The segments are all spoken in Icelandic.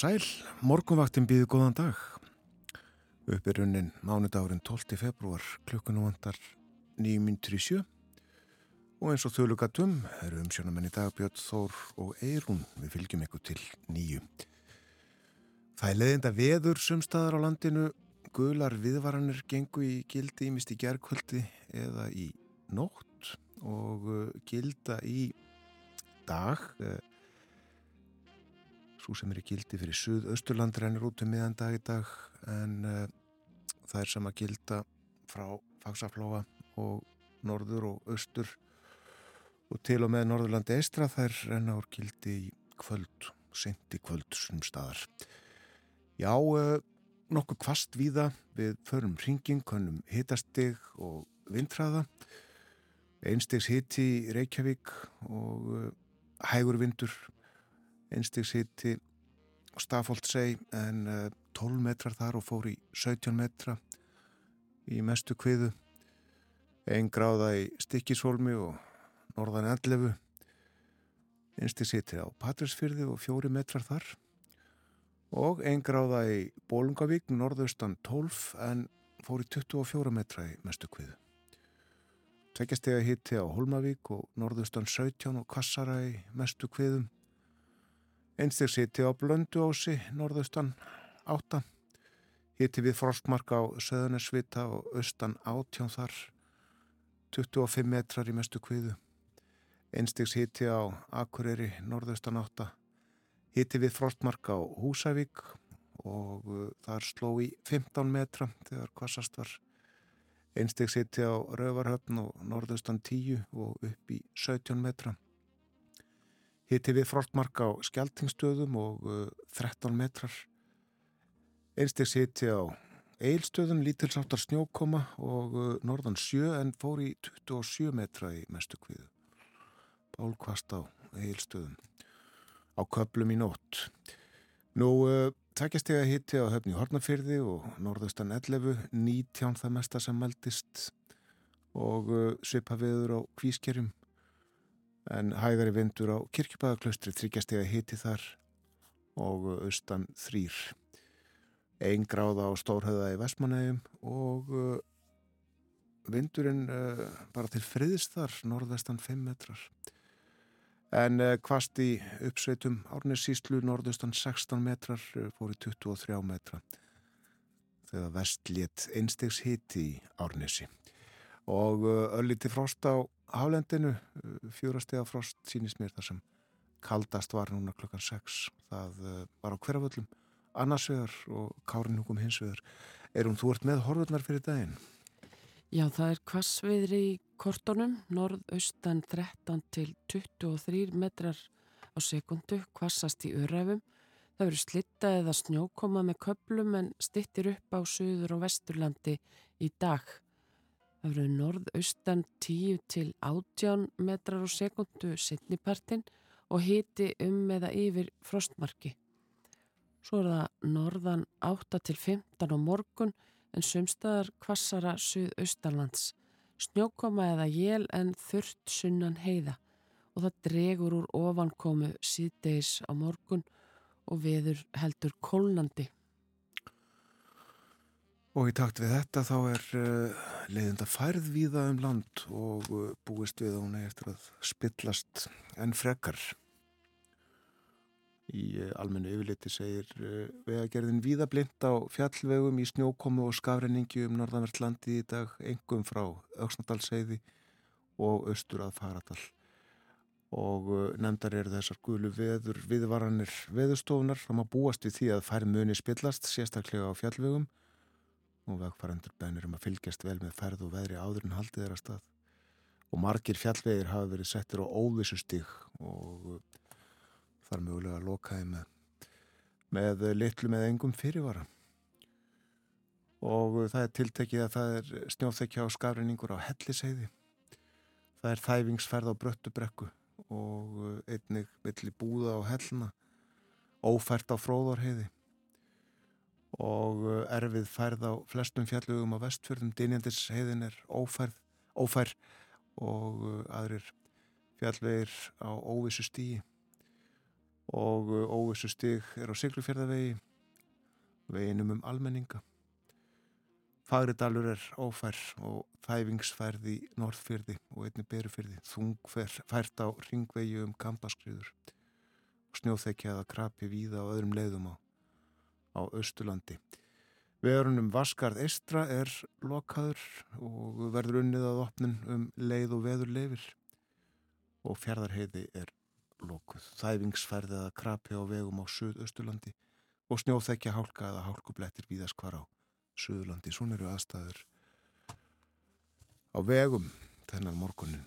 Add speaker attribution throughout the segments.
Speaker 1: sæl, morgunvaktin býði góðan dag. Uppirunnin mánudagurinn 12. februar, klukkunu vantar 9.37 og eins og þjólugatum eru umsjónamenn í dagbjörn Þór og Eirún við fylgjum ykkur til nýju. Það er leðinda veður sumstaðar á landinu, gular viðvaranir gengu í gildi í gerðkvöldi eða í nótt og uh, gilda í dag eða svo sem er í gildi fyrir Suð-Östurland rennir út um miðan dag í dag en uh, það er sama gilda frá Fagsaflóa og Norður og Östur og til og með Norðurlandi eistra þær renna úr gildi í kvöld, senti kvöld sem staðar. Já, uh, nokkuð kvast víða við förum ringing, konum hitastig og vindræða einstegs hitti í Reykjavík og uh, hægur vindur einstigs hitti Stafóldsei en 12 eh, metrar þar og fór í 17 metra í mestu kviðu. Einn gráða í Stikkishólmi og norðan 11 einstigs hitti á Patrísfyrði og 4 metrar þar. Og einn gráða í Bólungavík norðaustan 12 en fór í 24 metra í mestu kviðu. Tveggjastega hitti á Holmavík og norðaustan 17 og Kassara í mestu kviðum Einstegs hitti á Blönduósi, norðaustan 8. Hitti við frostmarka á Söðunarsvita og austan 18 þar, 25 metrar í mestu kviðu. Einstegs hitti á Akureyri, norðaustan 8. Hitti við frostmarka á Húsavík og uh, þar sló í 15 metra þegar kvassast var. Einstegs hitti á Rövarhöfn og norðaustan 10 og upp í 17 metra. Hitti við frostmark á skjaltingstöðum og uh, 13 metrar. Einstegs hitti á eilstöðum, lítilsáttar snjókoma og uh, norðan 7 en fór í 27 metra í mestu kviðu. Bálkvast á eilstöðum á köplum í nótt. Nú uh, að hitti á höfni Hortnafyrði og norðaustan 11, 19 það mesta sem meldist og uh, svipa viður á kvískerjum en hægari vindur á kirkjubæðaklaustri þryggjastega hiti þar og austan þrýr einn gráða á stórhauða í Vestmanægum og uh, vindurinn uh, bara til friðist þar norðvestan 5 metrar. En kvast í uppsveitum Árnessíslu norðvestan 16 metrar fór í 23 metra þegar vestlétt einstegs hiti í Árnessi og ölliti frost á hálendinu uh, fjórastega frost sínist mér þar sem kaldast var núna klokkan 6 það uh, var á hverjaföllum annarsvegar og kárinhúkum hinsvegar Erum þú ert með horfurnar fyrir daginn?
Speaker 2: Já, það er kvassviðri í kortonum, norðaustan 13 til 23 metrar á sekundu, kvassast í öræfum. Það verður slitta eða snjókoma með köplum en stittir upp á söður og vesturlandi í dag. Það verður norðaustan 10 til 18 metrar á sekundu sittnipartin og hiti um eða yfir frostmarki. Svo er það norðan 8 til 15 á morgun en sumstaðar kvassara suðaustalands. Snjókoma eða jél en þurrt sunnan heiða og það dregur úr ofankomu síðdeis á morgun og veður heldur kólnandi.
Speaker 1: Og í takt við þetta þá er uh, leiðinda færð víða um land og uh, búist við hún eftir að spillast en frekar. Í uh, almennu yfirleiti segir vegagerðin víða blind á fjallvegum í snjókomu og skafrenningi um norðanvertlandi í dag, engum frá Öksnadalseiði og austur að Faradal. Og nefndar eru þessar gulu veður viðvaranir veðustofunar, það má búast við því að færð muni spillast, sérstaklega á fjallvegum og vegfærandur bænir um að fylgjast vel með ferð og veðri áður en haldið þeirra stað. Og margir fjallvegir hafa verið settir á óvissu stík og þar mögulega að lokaði með, með litlu með engum fyrirvara. Og það er tiltekið að það er snjóþekja og skafrinningur á helliseiði. Það er þæfingsferð á bröttubrekku og einnig milli búða á hellna, ófært á fróðorheiði og erfið færð á flestum fjallugum á vestfjörðum. Dynjandisheiðin er ófærð, ófær og aðrir fjallvegir á óvissu stíi og óvissu stíg er á Siglufjörðavegi, veginum um almenninga. Fagridalur er ófær og þæfingsfærð í norðfyrði og einni berufyrði. Þungfært á ringvegi um kampaskriður og snjóþekjaða krapi víða og öðrum leiðum á, á Östurlandi. Veðurunum Vaskarð Eistra er lokaður og verður unnið að opnun um leið og veður leifir og fjardarheiði er lokuð. Þæfingsfærðiða krapi á vegum á Suðausturlandi og snjóþekja hálka eða hálkublettir víðast hvar á Suðurlandi. Svona eru aðstæður á vegum þennan morgunin.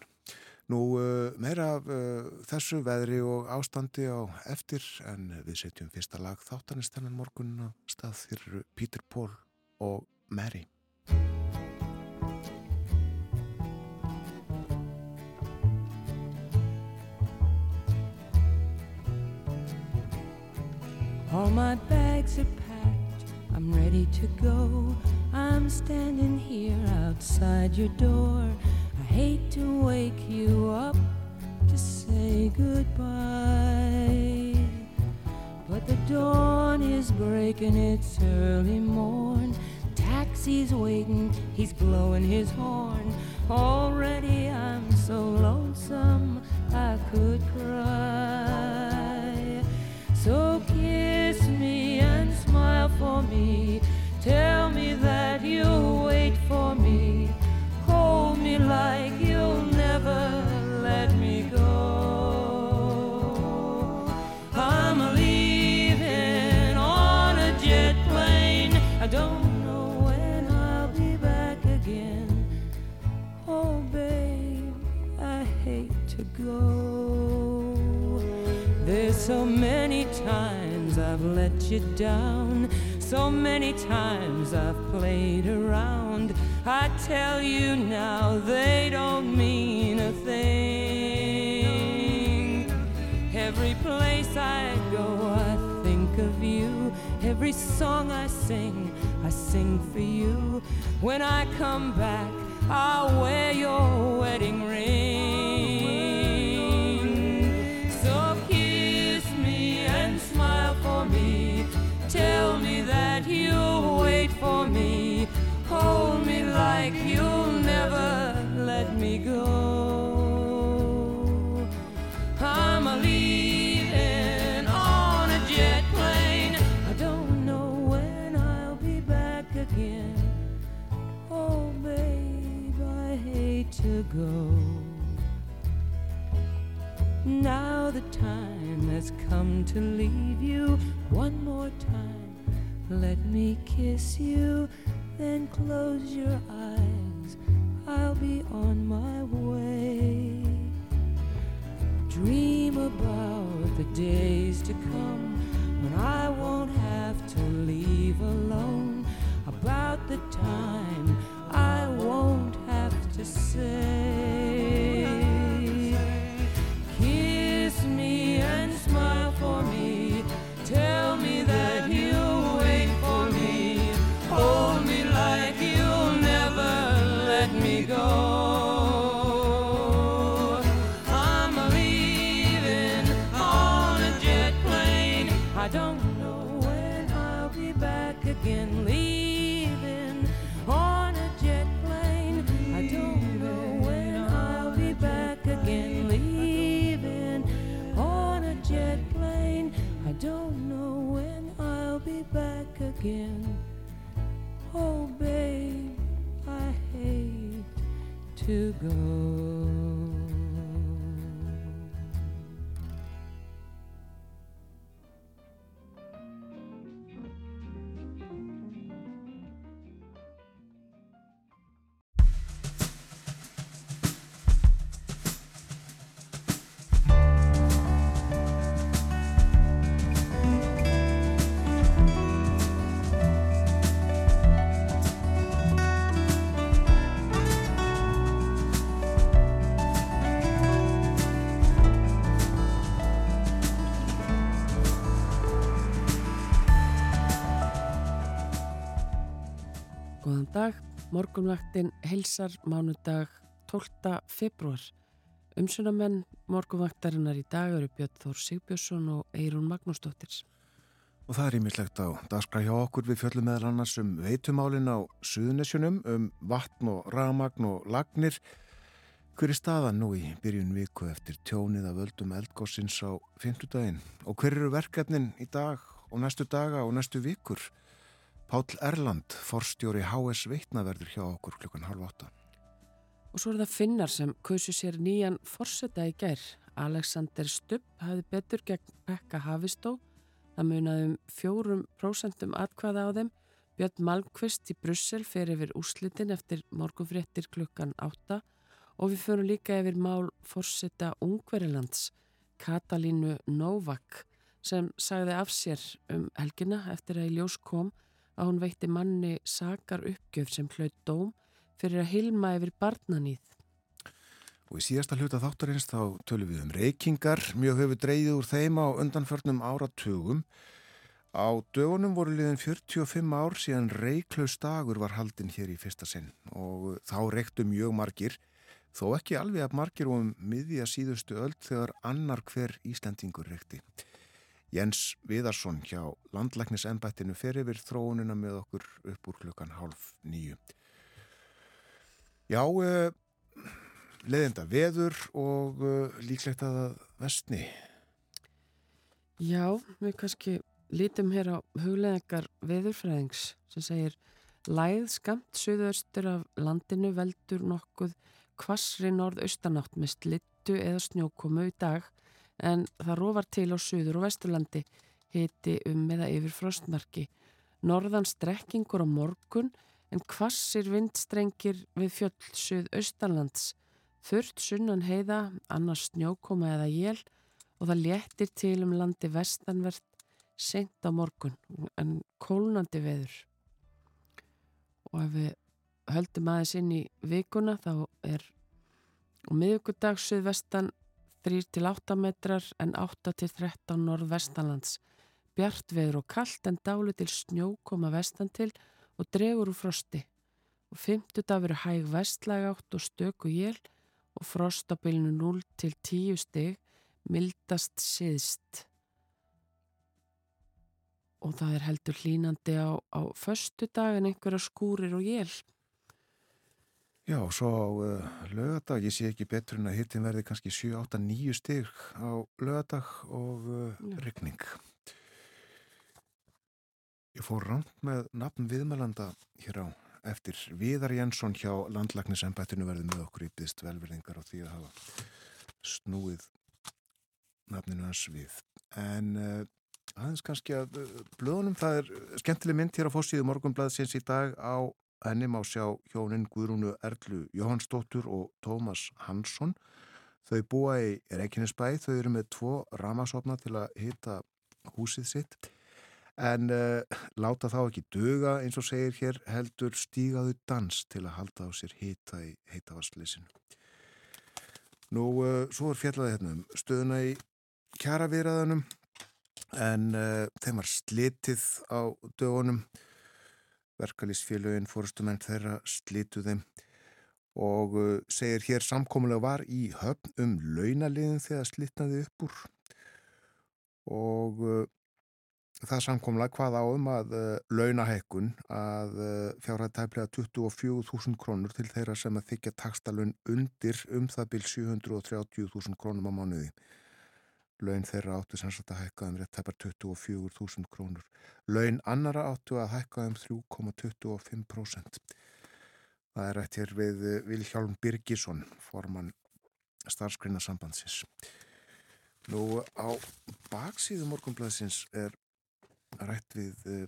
Speaker 1: Nú meira af uh, þessu veðri og ástandi á eftir en við setjum fyrsta lag þáttanist þennan morgunin á stað þér Pítur Pól og Mary.
Speaker 3: All my bags are packed, I'm ready to go. I'm standing here outside your door. I hate goodbye. But the dawn is breaking, it's early morn. Taxi's waiting, he's blowing his horn. Already I'm so lonesome I could cry. You down. So many times I've played around. I tell you now, they don't mean a thing. Every place I go, I think of you. Every song I sing, I sing for you. When I come back, I'll wear your wedding ring. To go. Now the time has come to leave you one more time. Let me kiss you, then close your eyes. I'll be on my way. Dream about the days to come when I won't have to leave alone. About the time I won't to say. Kiss me and smile for me. Don't know when I'll be back again. Oh, babe, I hate to go.
Speaker 2: Morgunvaktin heilsar mánudag 12. februar. Umsunamenn morgunvaktarinnar í dag eru Björn Þór Sigbjörnsson og Eirún Magnúsdóttir.
Speaker 1: Og það er ímislegt á dagskrá hjá okkur við fjöllum meðal annars um veitumálin á Suðunisjunum, um vatn og ramagn og lagnir. Hver er staðan nú í byrjun viku eftir tjónið af völdum eldgóssins á fymtudaginn? Og hver eru verkefnin í dag og næstu daga og næstu vikur? Pál Erland, forstjóri HS Veitnaverður hjá okkur klukkan halv átta.
Speaker 2: Og svo er það finnar sem kausu sér nýjan forseta í gær. Alexander Stubb hafði betur gegn Pekka Havistó. Það munaði um fjórum prósentum atkvaða á þeim. Björn Malmqvist í Brussel fer yfir úslitin eftir morgunfréttir klukkan átta og við förum líka yfir mál forseta Ungverilands, Katalínu Novak, sem sagði af sér um helgina eftir að í ljós kom að hún veitti manni sakar uppgjöf sem hlaut dóm fyrir að hilma yfir barnanýð.
Speaker 1: Og í síðasta hluta þáttarins þá tölum við um reykingar, mjög hefur dreyðið úr þeim á undanförnum áratugum. Á dögunum voru liðin 45 ár síðan reyklaus dagur var haldinn hér í fyrsta sinn og þá reyktu mjög margir, þó ekki alveg að margir og um miðja síðustu öll þegar annar hver Íslandingur reykti. Jens Viðarsson hjá landlæknisembættinu fer yfir þróunina með okkur upp úr klukkan hálf nýju. Já, uh, leðinda veður og uh, líklegt að það vestni.
Speaker 2: Já, við kannski lítum hér á hugleðingar veðurfræðings sem segir Læð skamt söðaustur af landinu veldur nokkuð kvassri norðaustanátt með slittu eða snjókomu í dag en það rofar til á söður og vesturlandi hiti um eða yfir frostmarki. Norðan strekkingur á morgun en kvassir vindstrengir við fjöll söð austalands. Þurrt sunnan heiða, annars snjókoma eða jél og það léttir til um landi vestanvert sent á morgun en kólnandi veður. Og ef við höldum aðeins inn í vikuna þá er og miðugudag suðvestan 3-8 metrar en 8-13 norðvestanlands. Bjart veður og kallt en dáli til snjó koma vestan til og dregur úr frosti. Og fymtudag veru hæg vestlæg átt og stöku jél og frost á bylnu 0 til 10 stig mildast siðst. Og það er heldur hlínandi á, á förstu dag en einhverja skúrir og jél.
Speaker 1: Já, svo á uh, lögadag, ég sé ekki betur en að hittin verði kannski 7, 8, 9 stig á lögadag og uh, regning. Ég fór rámt með nafn viðmælanda hér á eftir Viðar Jensson hjá landlagnisembættinu verði með okkur í byggst velverðingar og því að hafa snúið nafninu hans við. En uh, aðeins kannski að blöðunum, það er skemmtileg mynd hér á fórsíðu morgunblæðsins í dag á henni má sjá hjónin Guðrúnu Erlu Jóhannsdóttur og Tómas Hansson. Þau búa í Reykjanesbæ, þau eru með tvo ramasopna til að hita húsið sitt en uh, láta þá ekki döga eins og segir hér heldur stígaðu dans til að halda á sér hita í heitavarsleysinu. Nú, uh, svo er fjallaði hérna um stöðuna í kjaraviðraðanum en uh, þeim var slitið á dögunum verkalýsfélögin fórustumenn þeirra slitu þeim og uh, segir hér samkomulega var í höfn um launaliðin þegar slitnaði upp úr. Og uh, það samkomulega hvað áum að uh, launahekkun að fjárhæð tæplega 24.000 krónur til þeirra sem að þykja takstalun undir um það byrj 730.000 krónum á mánuði laun þeirra áttu sem sagt að hækka um rétt tæpar 24.000 krónur. Laun annara áttu að hækka um 3,25%. Það er rætt hér við Vilhjálm Birgisson, formann starfskrinarsambandsins. Nú á baksíðu morgunblæðsins er rætt við uh,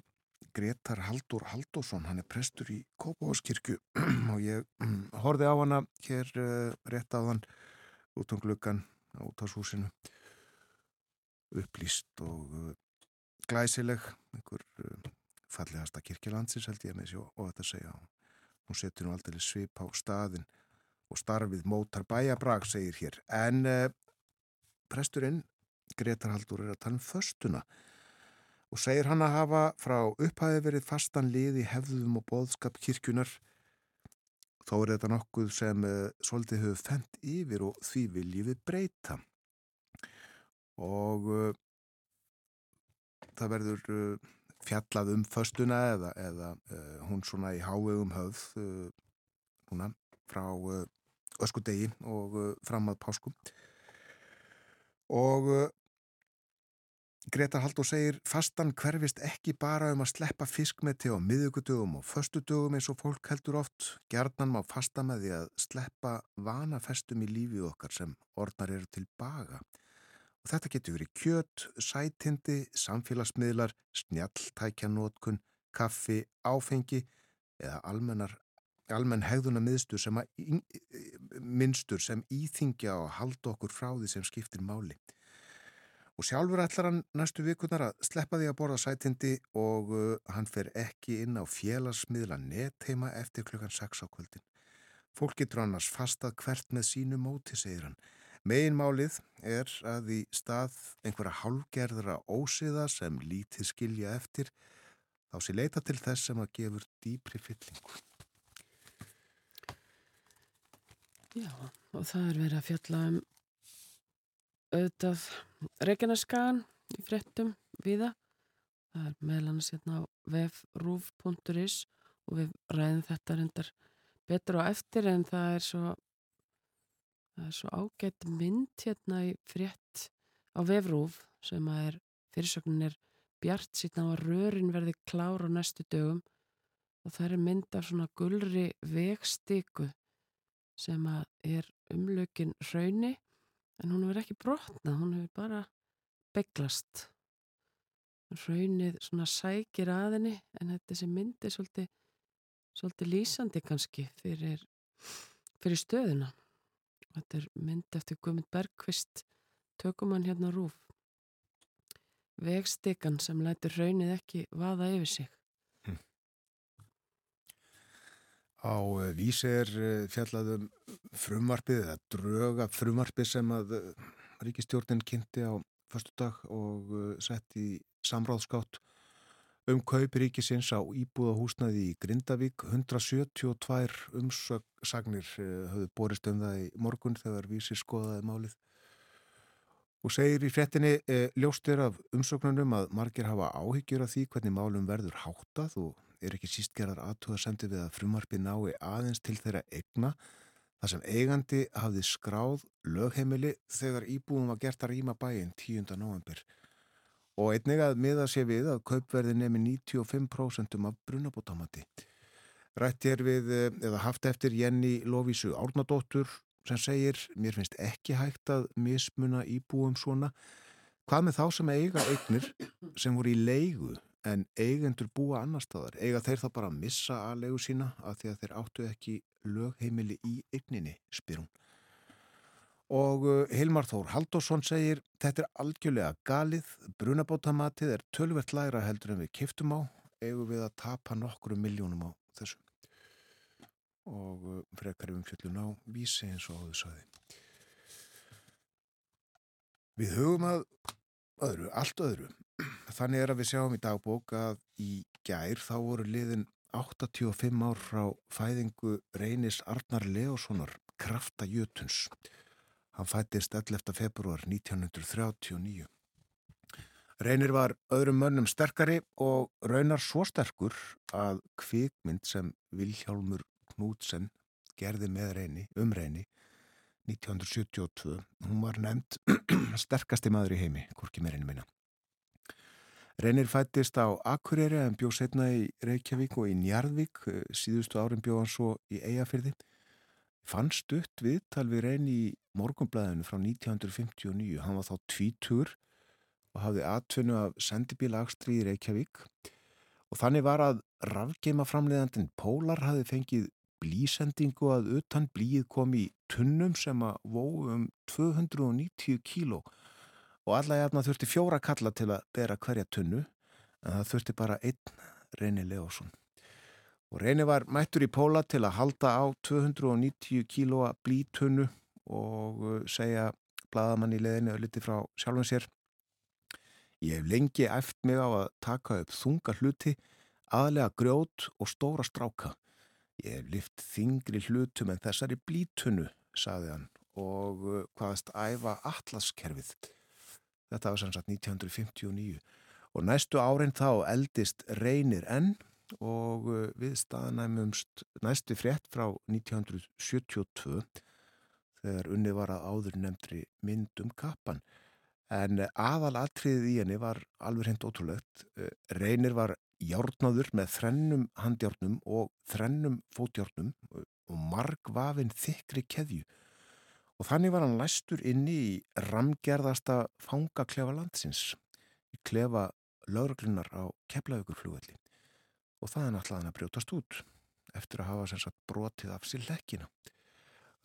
Speaker 1: Gretar Haldur Haldósson, hann er prestur í Kópáskirkju og ég um, horfi á hana hér uh, rétt á hann út á gluggan út á húsinu upplýst og uh, glæsileg einhver uh, fallegasta kirkjalandsins held ég með sér og þetta segja hún setur nú aldrei svip á staðin og starfið mótar bæjabrag segir hér. En uh, presturinn Gretar Haldur er að tala um föstuna og segir hann að hafa frá upphæði verið fastan lið í hefðum og boðskap kirkjunar þó er þetta nokkuð sem uh, svolítið hefur fendt yfir og því viljið við breyta og uh, það verður uh, fjallað um föstuna eða, eða hún svona í hávegum höfð núna frá öskudegi og fram að páskum og Greta Haldó segir fastan hverfist ekki bara um að sleppa fiskmeti á miðugudögum og föstudögum eins og fólk heldur oft. Gjarnan má fasta með því að sleppa vanafestum í lífið okkar sem orðnar eru til baga. Og þetta getur verið kjött, sætindi, samfélagsmiðlar, snjalltækjanótkun, kaffi, áfengi eða almennar, almenn hegðuna miðstur sem, minnstur sem íþingja og halda okkur frá því sem skiptir máli. Og sjálfur ætlar hann næstu vikunar að sleppa því að borða sætindi og uh, hann fer ekki inn á félagsmiðla netteima eftir klukkan 6 á kvöldin. Fólk getur annars fastað hvert með sínu móti, segir hann. Meginmálið er að í stað einhverja hálgerðra ósiða sem lítið skilja eftir þá sé leita til þess sem að gefur dýpri fyllingu.
Speaker 2: Já, og það er verið að fjalla um auðvitað Reykjaneskagan í frettum viða. Það er meðal annars hérna á vefrúf.is og við ræðum þetta reyndar betur og eftir en það er svo, það er svo ágætt mynd hérna í frett á vefrúf sem að er fyrirsögnin er bjart síðan á að rörin verði klár á næstu dögum. Og það er mynd af svona gulri vegstiku sem að er umlökin rauni en hún hefur ekki brotnað, hún hefur bara beglast raunnið svona sækir aðinni en þetta sem myndi svolítið, svolítið lýsandi kannski fyrir, fyrir stöðuna þetta er mynd eftir Guðmund Bergqvist tökum hann hérna rúf vegstikan sem lætur raunnið ekki vaða yfir sig hm.
Speaker 1: Á eh, vísi er eh, fjallaðum frumarpið eða dröga frumarpið sem að eh, ríkistjórnin kynnti á förstu dag og sett í samráðskátt um kaupi ríkisins á íbúðahúsnaði í Grindavík 172 umsagnir höfðu borist um það í morgun þegar vísi skoðaði málið og segir í frettinni e, ljóstir af umsöknunum að margir hafa áhyggjur af því hvernig málum verður háttað og er ekki sístgerðar aðtúða sendið við að frumarfi nái aðeins til þeirra egna þar sem eigandi hafði skráð lögheimili þegar íbúum var gert að rýma bæinn 10. november og einnig að miða sé við að kaupverði nefni 95% af brunabótamati. Rætti er við, eh, eða haft eftir Jenny Lovísu Árnadóttur sem segir, mér finnst ekki hægt að mismuna íbúum svona. Hvað með þá sem eiga eignir sem voru í leigu en eigendur búa annar staðar eiga þeir þá bara að missa aðlegu sína að því að þeir áttu ekki lögheimili í ygninni, spyr hún. Og uh, Hilmar Þór Haldósson segir þetta er algjörlega galið, brunabótamatið er tölvert læra heldur en við kiftum á, eigum við að tapa nokkru miljónum á þessu. Og uh, frekar um fjöllun á vísi eins og áður saði. Við hugum að öðru, allt öðru. Þannig er að við sjáum í dagbók að í gær þá voru liðin 85 ár frá fæðingu Reynis Arnar Leossonar Krafta Jötuns. Hann fættist 11. februar 1939. Reynir var öðrum mönnum sterkari og raunar svo sterkur að kvikmynd sem Vilhjálmur Knútsen gerði með Reyni, um Reyni 1972. Hún var nefnd sterkasti maður í heimi, hvorki meirinu minna. Reynir fættist á Akureyri en bjóð setna í Reykjavík og í Njarðvík, síðustu árin bjóð hann svo í Eyjafyrði. Fannst upp við talvið Reyni í morgumblæðinu frá 1959. Hann var þá tvítur og hafði atvinnu af sendibílagstri í Reykjavík og þannig var að rafgeima framleiðandin Pólar hafði fengið blísendingu að utan blíð kom í tunnum sem að vó um 290 kíló og alla jafna þurfti fjóra kalla til að bera hverja tunnu en það þurfti bara einn Reyni Leosson. Og Reyni var mættur í póla til að halda á 290 kílóa blítunnu og uh, segja bladamann í leðinu ölliti frá sjálfum sér. Ég hef lengi eft mig á að taka upp þunga hluti, aðlega grjót og stóra stráka. Ég hef lift þingri hlutum en þessari blítunu, saði hann, og uh, hvaðast æfa atlaskerfið. Þetta var sannsagt 1959 og næstu árin þá eldist reynir enn og uh, við staðanæmumst næstu frétt frá 1972 þegar unni var að áður nefndri myndum kappan. En aðal atriðið í henni var alveg hreint ótrúlegt. Uh, reynir var járnaður með þrennum handjárnum og þrennum fótjárnum og margvafinn þykri keðju og þannig var hann læstur inni í ramgerðasta fangaklefa landsins í klefa lauruglunar á keflaugurflugvelli og það er náttúrulega hann að brjótast út eftir að hafa brotið af sér lekkina.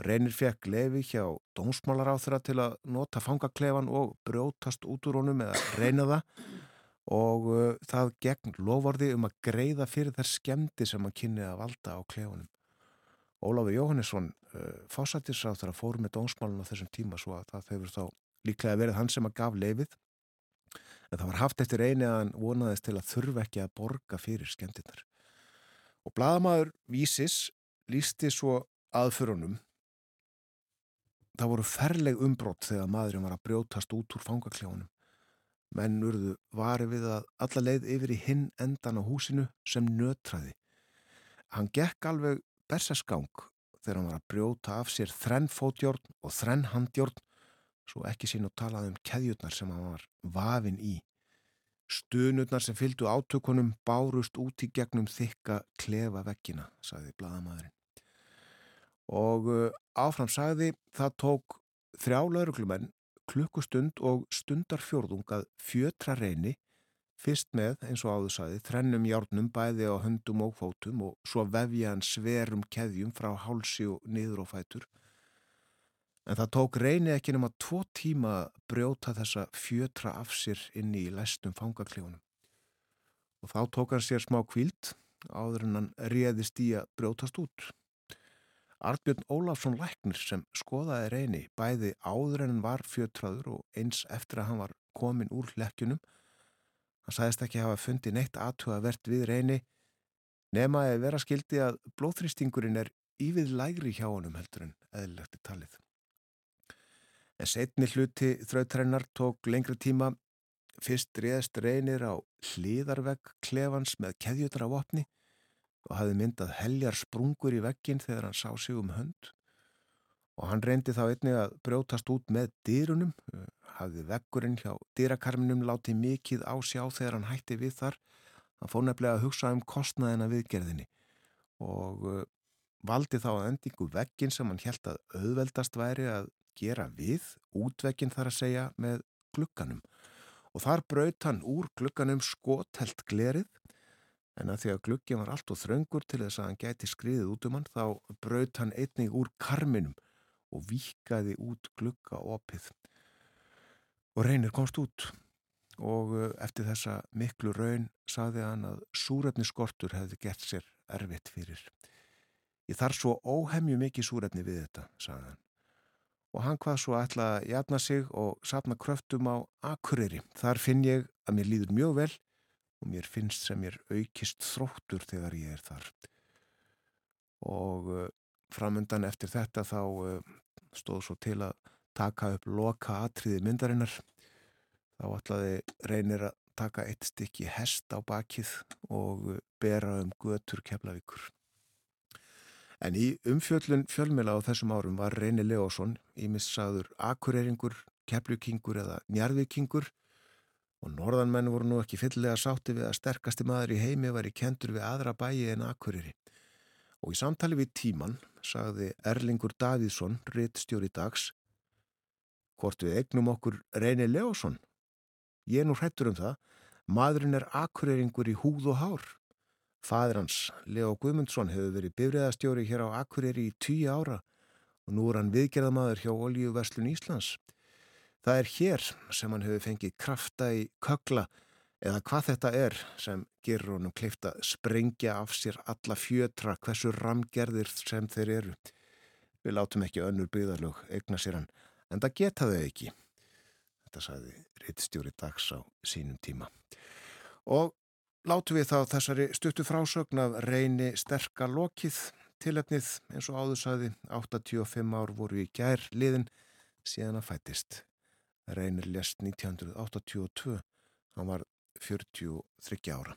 Speaker 1: Reynir fekk lefi hjá dómsmálar á þeirra til að nota fangaklefan og brjótast út úr honum eða reyna það og uh, það gegn lovorði um að greiða fyrir þær skemdi sem hann kynni að valda á klefunum. Ólafur Jóhannesson uh, fósættisráð þegar fór með dómsmálun á þessum tíma svo að það hefur þá líklega verið hann sem að gaf leifið en það var haft eftir eini að hann vonaðist til að þurfa ekki að borga fyrir skemmtinnar. Og bladamæður Vísis lísti svo aðförunum það voru ferleg umbrott þegar maðurinn var að brjótast út úr fangakljónum. Menn urðu vari við að alla leið yfir í hinn endan á húsinu sem nötraði. Hann gekk alveg bersaskang þegar hann var að brjóta af sér þrenn fótjórn og þrenn handjórn svo ekki sín og talaði um keðjurnar sem hann var vafin í. Stunurnar sem fylgdu átökunum bárust út í gegnum þykka klefa vekkina, sagði bladamæðurinn. Og uh, áfram sagði það tók þrjá lauruglumenn klukkustund og stundar fjórðung að fjötra reyni fyrst með, eins og áður sagði, þrennum járnum bæði á höndum og fótum og svo vefja hann sverum keðjum frá hálsi og niður og fætur. En það tók reyni ekki nema tvo tíma að brjóta þessa fjötra af sér inn í læstum fangaklífunum. Og þá tók hann sér smá kvíld áður en hann réðist í að brjótast út. Artbjörn Ólafsson Læknir sem skoðaði reyni bæði áður en var fjötraður og eins eftir að hann var komin úr hlekkjunum. Hann sæðist ekki hafa fundið neitt aðtuga verðt við reyni nema að vera skildi að blóþrýstingurinn er ívið lægri hjá honum heldur en eðlilegt í talið. En setni hluti þrautrennar tók lengri tíma. Fyrst réðst reynir á hliðarvegg klefans með keðjutra vopni og hafði myndað heljar sprungur í veggin þegar hann sá sig um hönd. Og hann reyndi þá einni að brjótast út með dýrunum, hafði veggurinn hjá dýrakarminum látið mikið á sjá þegar hann hætti við þar. Hann fór nefnilega að hugsa um kostnaðina viðgerðinni og uh, valdi þá að endingu veggin sem hann held að auðveldast væri að gera við, útveggin þar að segja með glukkanum. Og þar braut hann úr glukkanum skotelt glerið en að því að glukkin var allt og þröngur til þess að hann gæti skriðið út um hann þá braut hann einnig úr karminum og vikaði út glukka opið. Og reynir komst út og eftir þessa miklu raun saði hann að súrefni skortur hefði gert sér erfitt fyrir. Ég þarf svo óhemju mikið súrefni við þetta, saði hann. Og hann hvað svo ætla að jafna sig og sapna kröftum á akureyri. Þar finn ég að mér líður mjög vel og mér finnst sem mér aukist þróttur þegar ég er þar. Og uh, framöndan eftir þetta þá uh, stóð svo til að taka upp loka atriði myndarinnar. Þá ætlaði reynir að taka eitt stykki hest á bakið og uh, bera um götur keflavíkur. En í umfjöllun fjölmila á þessum árum var Reyni Leósson, ímissaður akureyringur, keflukingur eða njarðvikingur og norðanmenn voru nú ekki fyllilega sátti við að sterkasti maður í heimi var í kentur við aðra bæi en akureyri. Og í samtali við tíman sagði Erlingur Davíðsson, ritt stjóri dags, hvort við egnum okkur Reyni Leósson. Ég nú hrettur um það, maðurinn er akureyringur í húð og hár. Fadur hans, Leo Guðmundsson, hefur verið bifriðastjóri hér á Akureyri í tíu ára og nú er hann viðgerðamaður hjá Olíuverslun Íslands. Það er hér sem hann hefur fengið krafta í kökla eða hvað þetta er sem gerur honum kleift að sprengja af sér alla fjötra hversu ramgerðir sem þeir eru. Við látum ekki önnur byggðarlög eigna sér hann, en það geta þau ekki.
Speaker 3: Þetta sagði rittstjóri dags á sínum tíma. Og látu við þá þessari stuttu frásögn af reyni sterka lokið tilefnið eins og áður sagði 85 ár voru í gær liðin síðan að fætist. Reynir lest 1982, hann var 43 ára.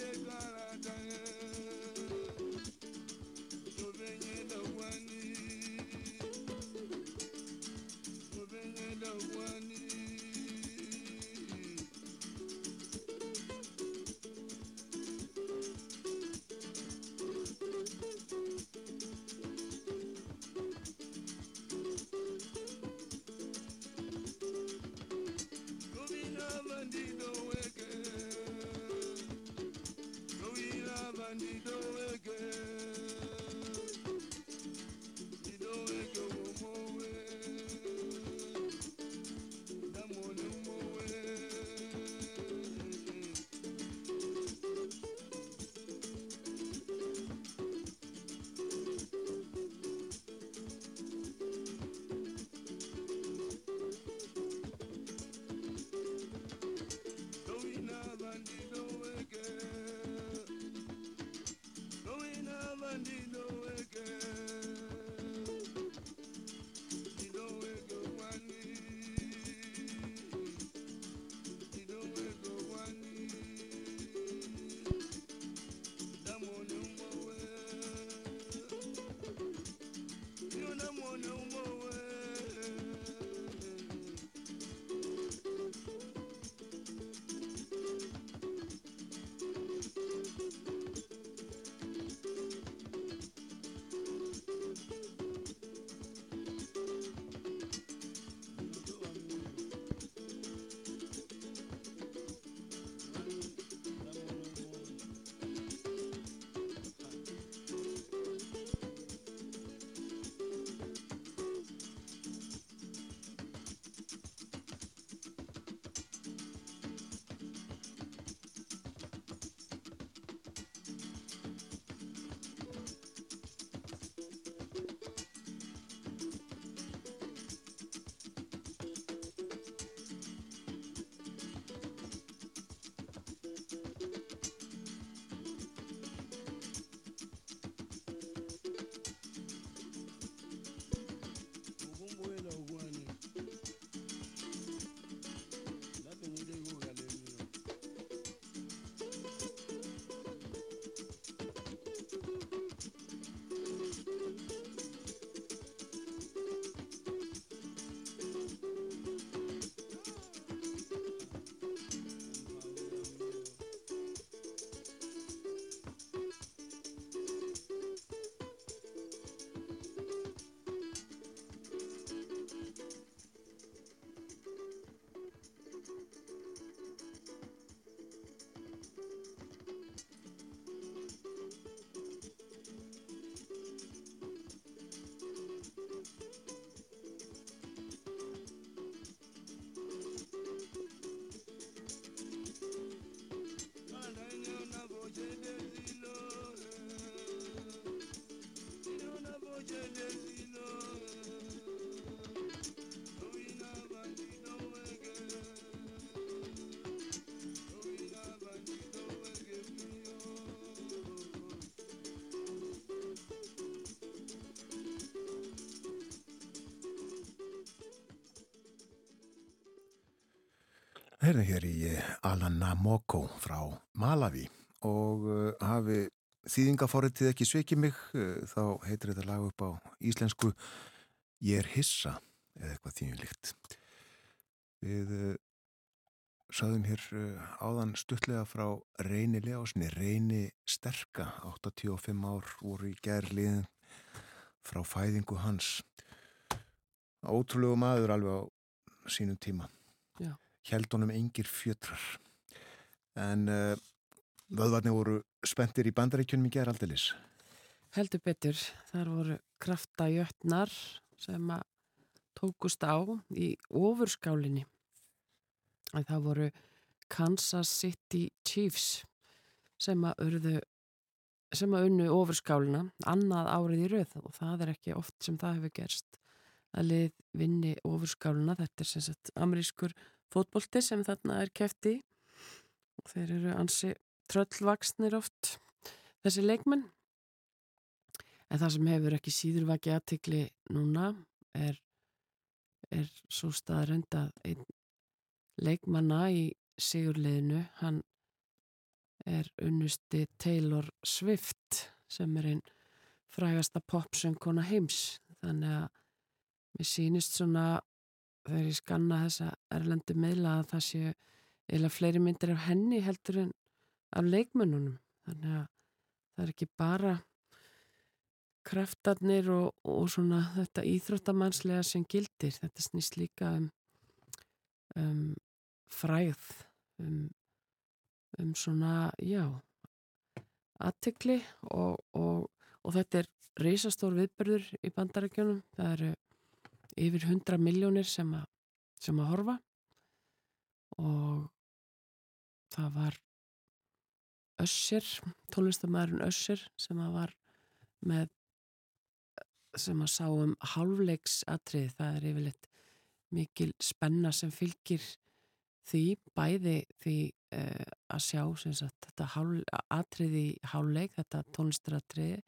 Speaker 1: heyrðum hér í Alanamoko frá Malawi og uh, hafi þýðingaforritið ekki sveikið mig uh, þá heitir þetta lag upp á íslensku Ég er hissa eða eitthvað þýjumlikt. Við uh, saðum hér áðan stuttlega frá Reyni Leásni, Reyni Sterka, 85 ár voru í gerliðin frá fæðingu hans. Ótrúlegu maður alveg á sínum tíma. Held honum engir fjötrar. En uh, vöðvarnir voru spendir í bandaríkjunum í geraldilis.
Speaker 2: Heldur betur, þar voru kraftajötnar sem að tókust á í ofurskálinni. En það voru Kansas City Chiefs sem að urðu sem að unnu ofurskálina annað árið í rauð og það er ekki oft sem það hefur gerst að lið vinni ofurskálina þetta er sem sagt amerískur fótbolti sem þarna er kefti og þeir eru ansi tröllvaksnir oft þessi leikmenn. En það sem hefur ekki síður vakið aðtikli núna er, er svo staðrönd að einn leikmanna í sigurliðinu hann er unnusti Taylor Swift sem er einn frægasta popsöngkona heims. Þannig að mér sýnist svona þegar ég skanna þessa erlendu meila að það séu eða fleiri myndir af henni heldur en af leikmönnunum. Þannig að það er ekki bara kraftarnir og, og svona þetta íþróttamannslega sem gildir. Þetta snýst líka um, um fræð um um svona, já aðtikli og, og, og þetta er reysastór viðbörður í bandarækjunum það eru yfir 100 miljónir sem, sem að horfa. Og það var Össir, tónlistamæðurinn Össir sem að var með sem að sá um hálfleiksatrið, það er yfirleitt mikil spenna sem fylgir því, bæði því uh, að sjá sagt, þetta hál, atriði í háleik, þetta tónlistaratriði.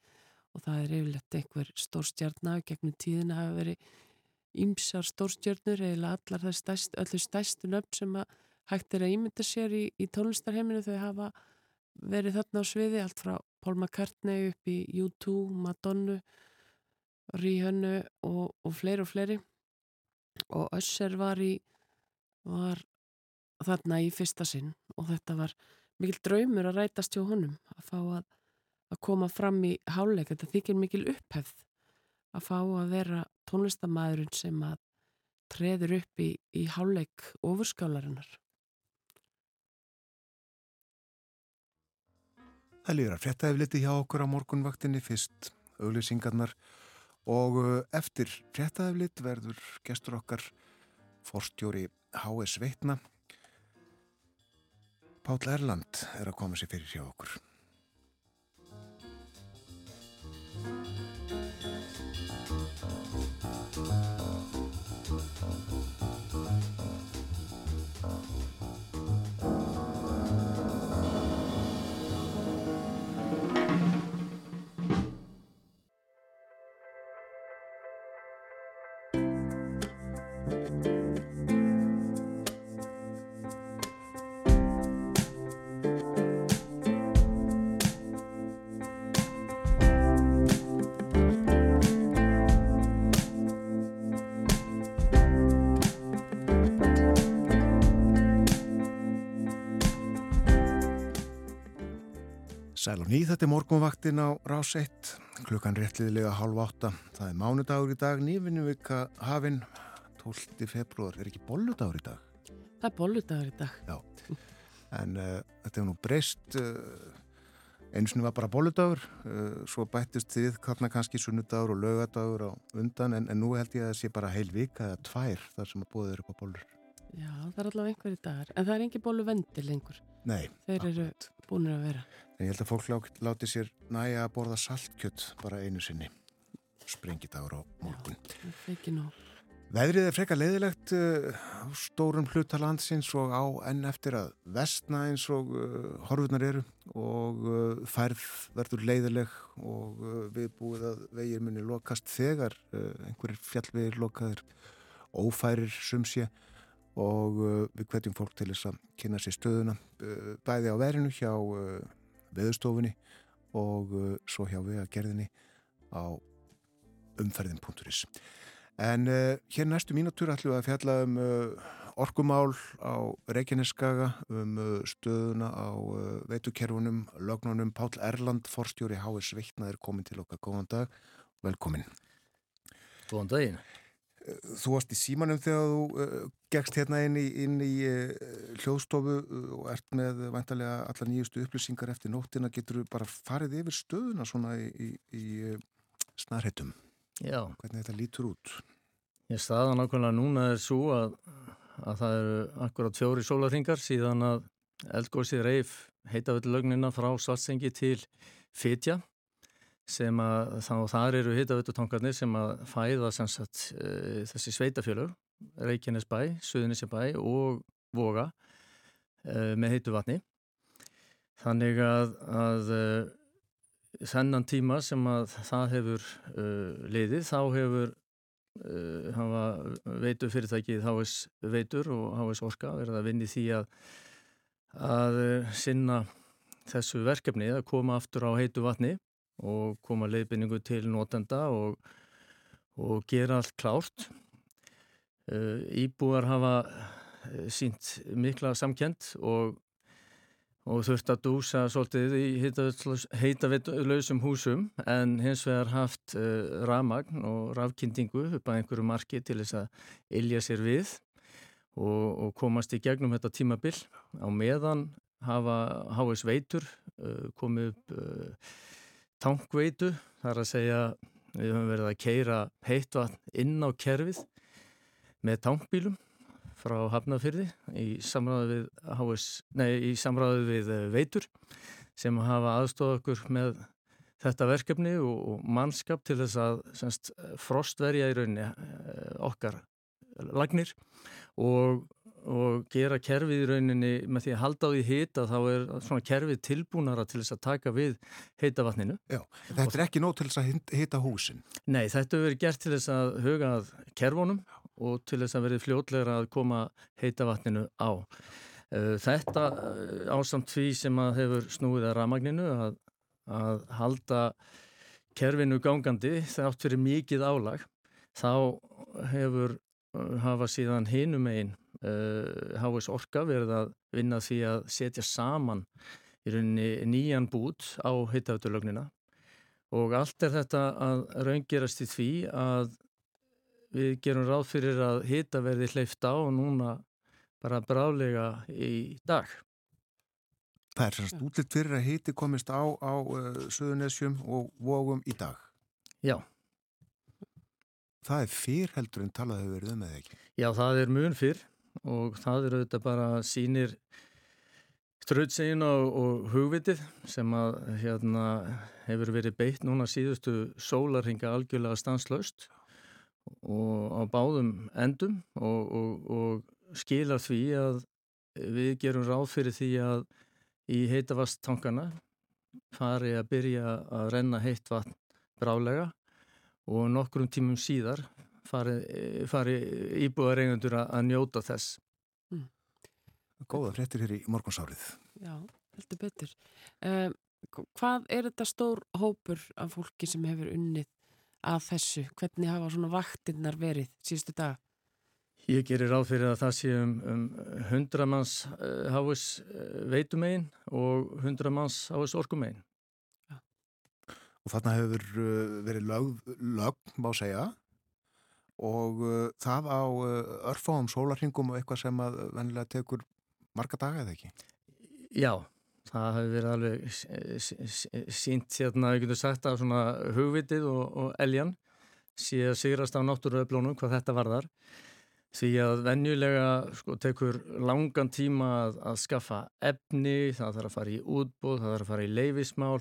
Speaker 2: Og það er yfirlegt einhver stórstjarnar gegnum tíðina hafa verið ímsar stórstjarnur eða allar það stærst, öllu stærstu nöfn sem að hægt er að ímynda sér í, í tónlistarheiminu þau hafa verið þarna á sviði allt frá Paul McCartney upp í U2, Madonna Rihanna og, og fleiri og fleiri. Og Össer var í var þarna í fyrsta sinn og þetta var mikil draumur að rætast hjá honum að fá að, að koma fram í háleik, þetta þykir mikil upphefð að fá að vera tónlistamæðurinn sem að treður upp í, í háleik ofurskálarinnar.
Speaker 1: Það líður að fréttaði liti hjá okkur á morgunvaktinni fyrst auglýsingarnar og uh, eftir fréttaði lit verður gestur okkar forstjóri H.S. Veitna Páll Erland er að koma sér fyrir hjá okkur. Og nýð, þetta er morgunvaktin á rás 1, klukkan réttliðilega halv átta. Það er mánudagur í dag, nývinnu vika hafinn, 12. februar, er ekki bolludagur í dag?
Speaker 2: Það er bolludagur í dag.
Speaker 1: Já, en uh, þetta er nú breyst, uh, eins og var bara bolludagur, uh, svo bættist þið kannski sunnudagur og lögadagur á undan, en, en nú held ég að það sé bara heil vika eða tvær þar sem að bóðið eru upp á bollur.
Speaker 2: Já, það er allavega einhverju dagar, en það er engi bollu vendir lengur.
Speaker 1: Nei.
Speaker 2: Þeir eru búinir að vera.
Speaker 1: En ég held að fólk láti sér næja að borða saltkjött bara einu sinni. Sprengidagur á morgun.
Speaker 2: Já, ekki nóg.
Speaker 1: Veðrið er frekar leiðilegt uh, á stórum hluta landsins og á enn eftir að vestna eins og uh, horfurnar eru og uh, færð verður leiðileg og við búið að vegir muni lokast þegar einhverjir fjallvegir lokaðir ófærir sumsja og við hvetjum fólk til þess að kynna sér stöðuna bæði á verinu hjá veðustofunni og uh, svo hjá vegagerðinni á umferðin.is En uh, hér næstu mínútur ætlum við að fjalla um uh, orkumál á Reykjaneskaga, um uh, stöðuna á uh, veitukerfunum, lögnunum. Pál Erland, forstjóri H.S. Vittna er komin til okkar. Góðan dag, velkomin.
Speaker 4: Góðan daginn.
Speaker 1: Þú varst í símanum þegar þú uh, gegst hérna inn í, inn í uh, hljóðstofu uh, og ert með vantarlega alla nýjustu upplýsingar eftir nóttina. Getur þú bara farið yfir stöðuna svona í, í, í snarheitum?
Speaker 4: Já,
Speaker 1: Hvernig þetta lítur út?
Speaker 4: ég staða nákvæmlega núna er svo að, að það eru akkurat fjóri sólarhingar síðan að eldgósið reif heitavöldulögnina frá Svartsengi til Fitja sem að þá þar eru heitavöldutankarnir sem að fæða sem sagt e, þessi sveitafjölur Reykjanesbæ, Suðunisjabæ og Voga e, með heitu vatni þannig að, að e, þennan tíma sem að það hefur uh, liðið, þá hefur hafa veitur fyrirtækið HS veitur og HS orka verið að vinni því að að uh, sinna þessu verkefni að koma aftur á heitu vatni og koma leiðbynningu til notenda og, og gera allt klárt. Uh, íbúar hafa uh, sínt mikla samkend og og þurft að dúsa svolítið í heitavitlausum húsum en hins vegar haft uh, rafmagn og rafkynningu upp að einhverju marki til þess að ilja sér við og, og komast í gegnum þetta tímabil. Á meðan hafa HS veitur uh, komið upp uh, tankveitu, þar að segja við höfum verið að keira heitvatn inn á kerfið með tankbílum frá Hafnafyrði í samráðu við, HS, nei, í samráðu við eh, veitur sem hafa aðstofað okkur með þetta verkefni og, og mannskap til þess að semst, frostverja í rauninni eh, okkar lagnir og, og gera kerfið í rauninni með því að halda á því hita þá er svona kerfið tilbúnara til þess að taka við heita vatninu.
Speaker 1: Já, þetta er ekki nóg til þess að hita húsin.
Speaker 4: Nei, þetta verið gert til þess að huga að kerfunum og til þess að verið fljótlegra að koma heita vatninu á. Þetta ásamt því sem að hefur snúið að ramagninu að, að halda kerfinu gangandi þátt fyrir mikið álag þá hefur hafa síðan hinum einn HS Orka verið að vinna því að setja saman í rauninni nýjan bút á heitaföldurlögnina og allt er þetta að raungerast í því að við gerum ráð fyrir að hita verði hleyft á og núna bara brálega í dag.
Speaker 1: Það er sérst útlitt fyrir að hiti komist á á uh, Suðunessjum og vógum í dag.
Speaker 4: Já.
Speaker 1: Það er fyrr heldur en talað hefur verið um eða ekki?
Speaker 4: Já, það er mun fyrr og það er auðvitað bara sínir ströðsegin og, og hugvitið sem að hérna hefur verið beitt núna síðustu sólarhinga algjörlega stanslaust og á báðum endum og, og, og skilar því að við gerum ráð fyrir því að í heitavasttankana fari að byrja að renna heitt vatn brálega og nokkrum tímum síðar fari, fari íbúðar eigandur að njóta þess.
Speaker 2: Mm.
Speaker 1: Góða fréttir hér í morgunsárið.
Speaker 2: Já, heldur betur. Um, hvað er þetta stór hópur af fólki sem hefur unnið að þessu? Hvernig hafa svona vaktinnar verið síðustu dag?
Speaker 4: Ég gerir ráð fyrir að það sé um, um 100 manns uh, háis uh, veitumegin og 100 manns háis orkumegin.
Speaker 2: Ja.
Speaker 1: Og þarna hefur uh, verið lög, lög, má segja, og það á örfáum sólarhingum og eitthvað sem að vennilega tekur marga daga eða ekki?
Speaker 4: Já, það hefur verið alveg sínt hérna, ég getur sagt að svona hugvitið og, og eljan að sigrast á náttúruöflónum hvað þetta varðar. Því að venjulega sko, tekur langan tíma að, að skaffa efni, það þarf að fara í útbúð, það þarf að fara í leifismál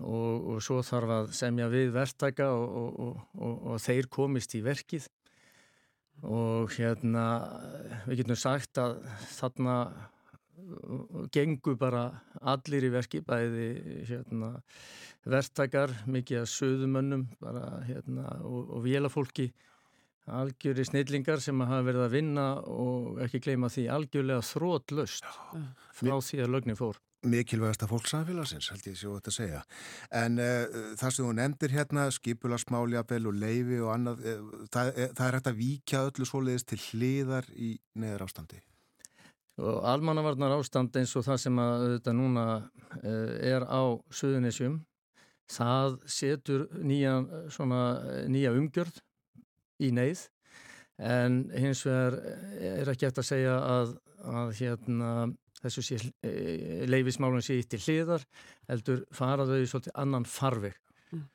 Speaker 4: og, og svo þarf að semja við verktæka og, og, og þeir komist í verkið. Og hérna, við getum sagt að þarna gengur bara allir í verki, bæði hérna, verktækar, mikið að söðumönnum bara, hérna, og vélafólki algjöri snillingar sem hafa verið að vinna og ekki gleyma því algjörlega þrótlöst frá því að lögnin fór.
Speaker 1: Mikilvægasta fólksamfélagsins, held ég séu þetta að segja. En uh, það sem þú nefndir hérna, skipularsmáljafel og leifi og annað, uh, það, uh, það er hægt að víkja öllu svoleiðist til hliðar í neðar ástandi.
Speaker 4: Almannavarnar ástand eins og það sem að þetta núna er á Suðunisjum, það setur nýja, svona, nýja umgjörð í neyð en hins vegar er ekki eftir að segja að, að hérna, þessu sé, e, leifismálun sé ítt til hliðar heldur faraðu í svolítið annan farveg. Mm.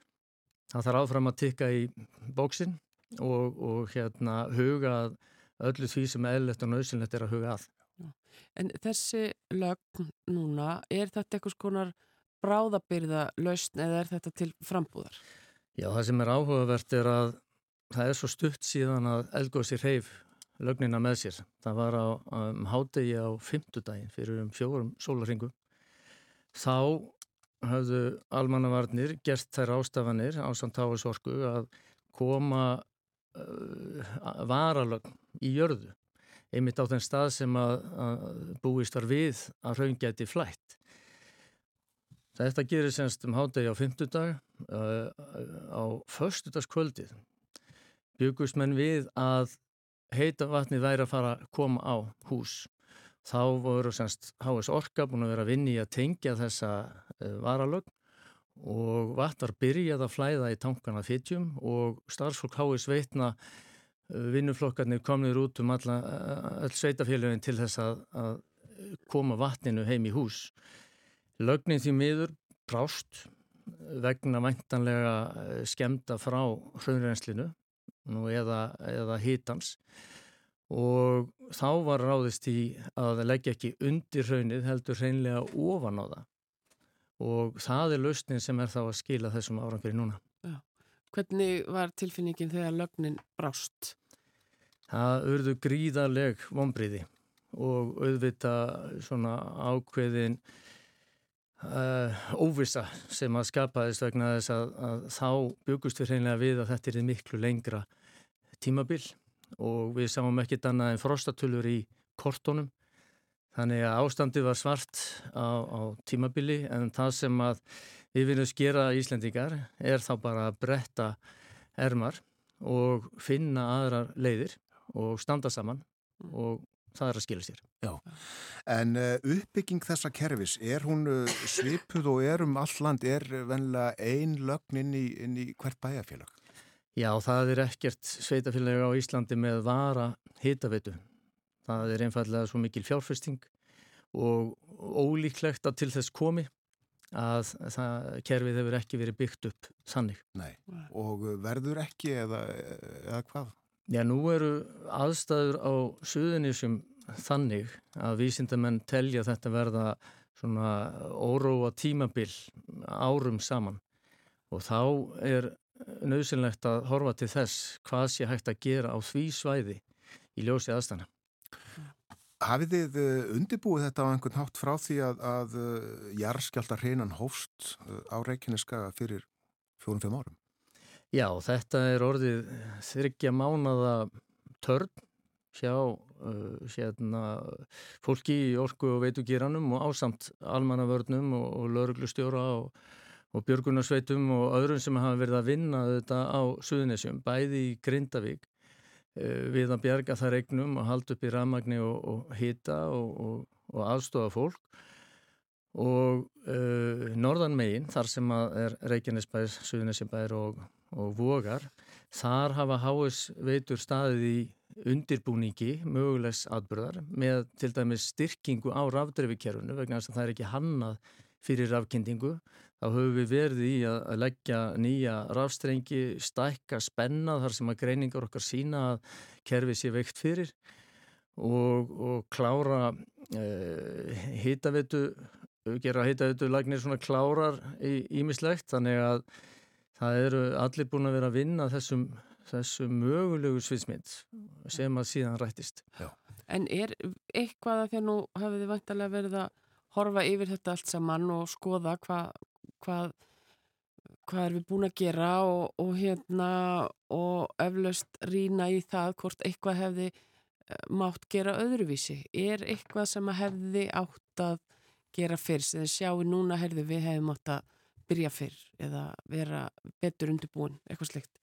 Speaker 4: Það þarf áfram að tikka í bóksinn og, og hérna, huga öllu því sem eðlert og nöðsynlegt er að huga að.
Speaker 2: En þessi lögn núna, er þetta eitthvað skonar bráðabyrða lausn eða er þetta til frambúðar?
Speaker 4: Já, það sem er áhugavert er að það er svo stutt síðan að Elgósi reyf lögnina með sér. Það var á um, hádegi á fymtudagin fyrir um fjórum sólaringum. Þá hafðu almannavarnir gert þær ástafanir á Santáðsorku að koma uh, varalögn í jörðu einmitt á þenn stað sem að, að búist var við að raungæti flætt. Þetta gerir semst um hádegi á fymtudag uh, á förstudagskvöldið byggust menn við að heita vatni væri að fara að koma á hús. Þá voru semst HS Orka búin að vera að vinni að tengja þessa uh, varalögn og vatnar byrjaði að flæða í tankana fytjum og starfsfólk HS veitna uh, vinnuflokkarnir komnir út um alla, all sveitafélagin til þess að, að koma vatninu heim í hús. Lögnin því miður brást vegna væntanlega skemda frá hraunrænslinu eða, eða hitans og þá var ráðist í að leggja ekki undir raunnið heldur hreinlega ofan á það og það er lausnin sem er þá að skila þessum árangur í núna. Já.
Speaker 2: Hvernig var tilfinningin þegar lögnin brást?
Speaker 4: Það urðu gríðarleg vonbriði og auðvita svona ákveðin uh, óvisa sem að skapaðist vegna þess að, að þá byggust við hreinlega við að þetta er miklu lengra tímabil og við sáum ekkit annað en frostatölur í kortónum þannig að ástandi var svart á, á tímabili en það sem að við viljum skera Íslendingar er þá bara að bretta ermar og finna aðrar leiðir og standa saman og það er að skilja sér.
Speaker 1: Já, en uh, uppbygging þessa kerfis, er hún uh, svipuð og er um all land, er vennilega ein lögn inn í, inn í hvert bæjarfélag?
Speaker 4: Já, það er ekkert sveitafélagi á Íslandi með vara hitavitu. Það er einfallega svo mikil fjárfesting og ólíklegt að til þess komi að það kerfið hefur ekki verið byggt upp þannig.
Speaker 1: Nei, og verður ekki eða, eða hvað?
Speaker 4: Já, nú eru aðstæður á suðunísum þannig að vísindamenn telja þetta verða svona óróa tímabil árum saman og þá er nöðsynlegt að horfa til þess hvað sé hægt að gera á því svæði í ljósi aðstana.
Speaker 1: Hafið þið eh, undirbúið þetta á einhvern hátt frá því að, að eh, jarðskjálta hreinan hófst eh, á Reykjaneska fyrir fjórum-fimm árum?
Speaker 4: Já, þetta er orðið þryggja mánada törn hjá uh, hérna, fólki í orku og veitugiranum og ásamt almannavörnum og, og lauruglustjóra og og björgunarsveitum og öðrum sem hafa verið að vinna þetta á Suðunisjum, bæði í Grindavík uh, við að bjarga þar eignum og halda upp í ramagni og, og hita og, og, og aðstofa fólk. Og uh, norðan megin, þar sem er Reykjanesbær, Suðunisjabær og Vogar, þar hafa háis veitur staðið í undirbúningi mögulegs atbyrðar með til dæmis styrkingu á rafdreifikerfunu vegna þess að það er ekki hannað fyrir rafkendingu þá höfum við verið í að, leggja nýja rafstrengi, stækka, spenna þar sem að greiningar okkar sína að kerfið sé veikt fyrir og, og klára eh, hýtavitu, gera hýtavitu lagnir svona klárar ímislegt þannig að það eru allir búin að vera að vinna þessum, þessum mögulegu sviðsmynd sem að síðan rættist. Já.
Speaker 2: En er eitthvað að því að nú hafið þið vantarlega verið að horfa yfir þetta allt saman og skoða hvað hvað hvað erum við búin að gera og, og hérna og eflaust rýna í það hvort eitthvað hefði eh, mátt gera öðruvísi. Er eitthvað sem að hefði átt að gera fyrst eða sjáu núna herðu við hefum átt að byrja fyrr eða vera betur undirbúin, eitthvað slikt?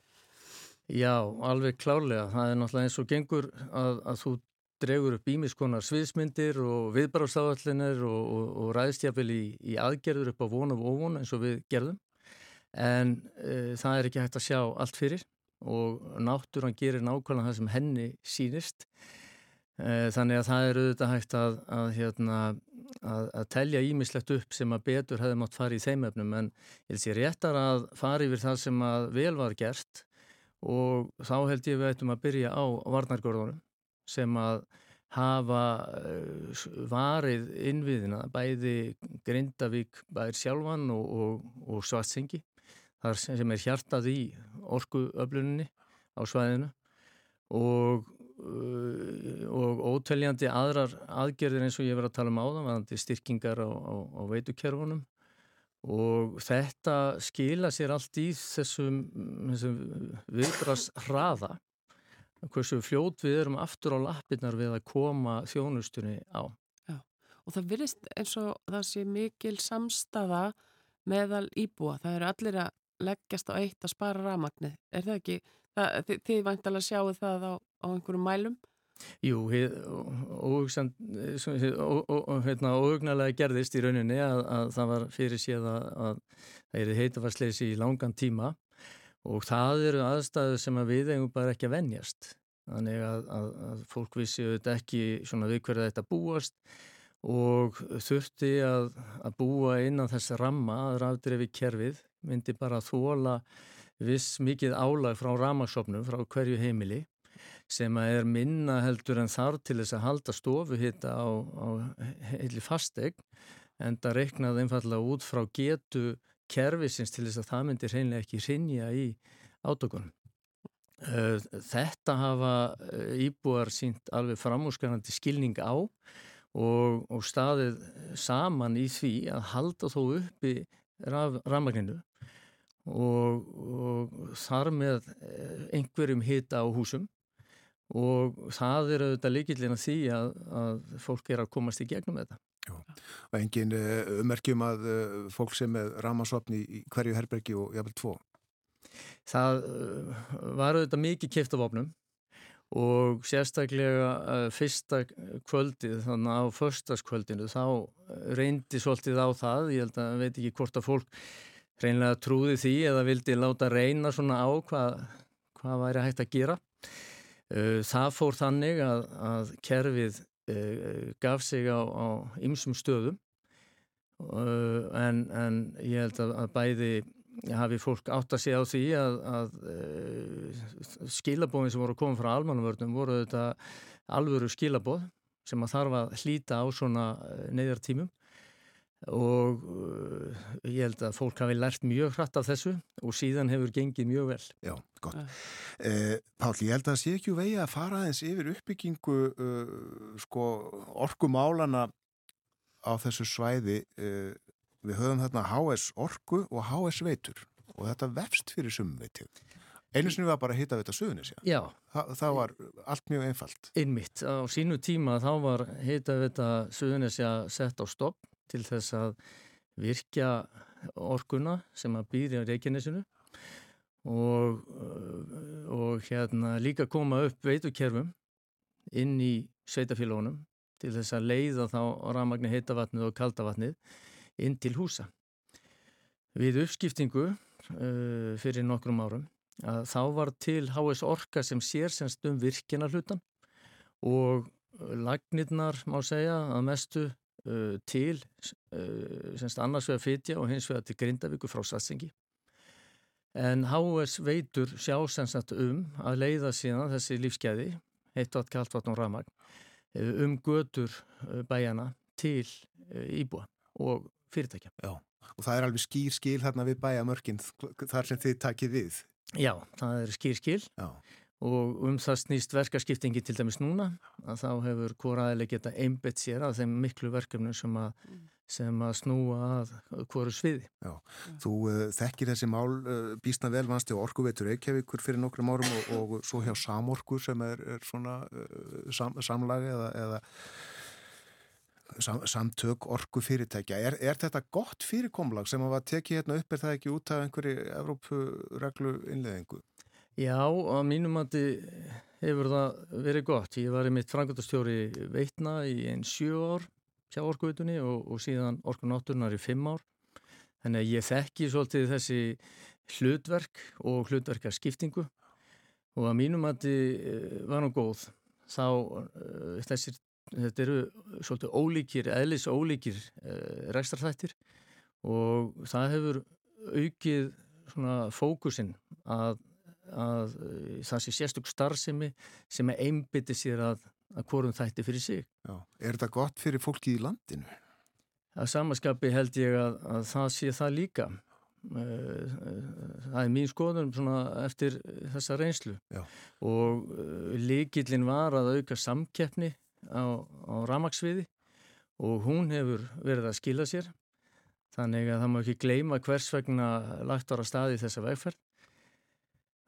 Speaker 4: Já, alveg klárlega. Það er náttúrulega eins og gengur að, að þú dregur upp ímiskonar sviðsmyndir og viðbráðsáallinir og, og, og ræðstjafil í, í aðgerður upp á von og óvon eins og við gerðum. En e, það er ekki hægt að sjá allt fyrir og náttúran gerir nákvæmlega það sem henni sínist e, þannig að það er auðvitað hægt að, að, hérna, að, að telja ímislegt upp sem að betur hefði mátt fara í þeim efnum. En ég vil sé réttar að fara yfir það sem að vel var gert og þá held ég við ættum að byrja á varnargörðunum sem að hafa eh, varið innviðina bæði Grindavík bæðir sjálfan og, og, og Svartsengi þar sem er hjartað í orkuöfluninni á svæðinu. Og, eh, og ótöljandi aðrar aðgerðir eins og ég verið að tala um áðan, styrkingar á, á, á veitukerfunum. Og þetta skila sér allt í þessum, þessum viðbrast hraða hversu fljót við erum aftur á lappirnar við að koma þjónustunni á.
Speaker 2: Já, og það virðist eins og það sé mikil samstafa meðal íbúa. Það eru allir að leggjast á eitt að spara ramagnir. Er það ekki? Það, þið, þið vantalega sjáu það á, á einhverjum mælum?
Speaker 4: Jú, hérna, óhugnarlega gerðist í rauninni að, að það var fyrir séð að, að það er heitafarsleysi í langan tíma og það eru aðstæðu sem að við eigum bara ekki að venjast. Þannig að, að, að fólk vissi auðvitað ekki svona við hverja þetta búast og þurfti að, að búa innan þess ramma að rafdrefi kerfið myndi bara þóla viss mikið álag frá ramagsopnum frá hverju heimili sem að er minna heldur en þar til þess að halda stofu hitta á, á heili fastegn en það reiknaði einfallega út frá getu kervisins til þess að það myndir hreinlega ekki rinja í átökunum. Eh, þetta hafa eh, íbúar sínt alveg framúrskanandi skilning á og, og staðið saman í því að halda þó uppi raf, rafmagninu og, og þar með eh, einhverjum hita á húsum og það er auðvitað líkillin að því að, að fólk er að komast í gegnum þetta.
Speaker 1: Já. og engin ummerkjum að uh, fólk sem er ramasvapni í hverju herbergi og jafnvel tvo?
Speaker 4: Það uh, var auðvitað mikið kipt af opnum og sérstaklega fyrsta kvöldið þannig á förstaskvöldinu þá reyndi svolítið á það. Ég held að veit ekki hvort að fólk reynlega trúði því eða vildi láta reyna svona á hvað, hvað væri hægt að gera. Það fór þannig að, að kerfið gaf sig á, ymsum stöðum uh, en, en ég held að, að bæði hafi fólk átt að segja á því að, að uh, skilabóðin sem voru koma frá almannavörnum voru þetta alvöru skilabóð sem að þarf að hlýta á svona neyðartímum og uh, ég held að fólk hafi lært mjög hratt af þessu og síðan hefur gengið mjög vel.
Speaker 1: Já, gott. Uh. Eh, Pál, ég held að það sé ekki vegi að fara eins yfir uppbyggingu uh, sko, orkumálana á þessu svæði. Uh, við höfum þarna HS orku og HS veitur og þetta vefst fyrir sumveitið. Einu sinni var bara að hita þetta suðunisja.
Speaker 4: Já.
Speaker 1: Þa, það var allt mjög einfalt.
Speaker 4: Einmitt. Á sínu tíma þá var hita þetta suðunisja sett á stopp til þess að virkja orkuna sem að býri á Reykjanesinu og, og hérna líka koma upp veitukerfum inn í sveitafélagunum til þess að leiða þá rafmagni heitavatnið og kaldavatnið inn til húsa. Við uppskiptingu uh, fyrir nokkrum árum að þá var til HS Orka sem sér semst um virkina hlutan og lagnirnar má segja að mestu uh, til uh, semst annars vegar fytja og hins vegar til Grindavíku frá Satsengi. En HS veitur sjá semst um að leiða síðan þessi lífskeiði, heitt vatn, kallt vatn og ramagn, uh, um götur bæjana til íbúa og fyrirtækja.
Speaker 1: Já, og það er alveg skýr skil þarna við bæjamörkinn þar sem þið takið við.
Speaker 4: Já, það er skýr skil.
Speaker 1: Já
Speaker 4: og um það snýst verkaskiptingi til dæmis núna að þá hefur hvora aðeins geta einbett sér að þeim miklu verkefnum sem að sem að snúa að hverju sviði.
Speaker 1: Já, þú uh, þekkir þessi mál uh, býstna vel vannst í orkuveitur Reykjavíkur fyrir nokkrum árum og, og svo hjá Samorku sem er, er svona uh, sam, samlagi eða, eða sam, samtök orku fyrirtækja. Er, er þetta gott fyrirkomlag sem að tekið hérna upp, er það ekki út af einhverju Evrópureglu innleðingu?
Speaker 4: Já, á mínum mati hefur það verið gott. Ég var í mitt frangöldastjóri veitna í einn sjö ár hjá orkuvitunni og, og síðan orkunátturnar í fimm ár. Þannig að ég þekki svolítið þessi hlutverk og hlutverkarskiptingu og að mínum að þið var nú góð þá uh, þessir, þetta eru svolítið ólíkir, eðlis ólíkir uh, rekstarþættir og það hefur aukið fókusin að, að uh, það sé sérstök starfsemi sem er einbytti sér að að hvorum þætti fyrir sig.
Speaker 1: Já. Er þetta gott fyrir fólkið í landinu?
Speaker 4: Að samaskapi held ég að, að það sé það líka. Eh, það er mín skoðun eftir þessa reynslu Já. og eh, líkillin var að auka samkeppni á, á ramagsviði og hún hefur verið að skila sér þannig að það má ekki gleima hvers vegna lagt ára staði þessa vegferð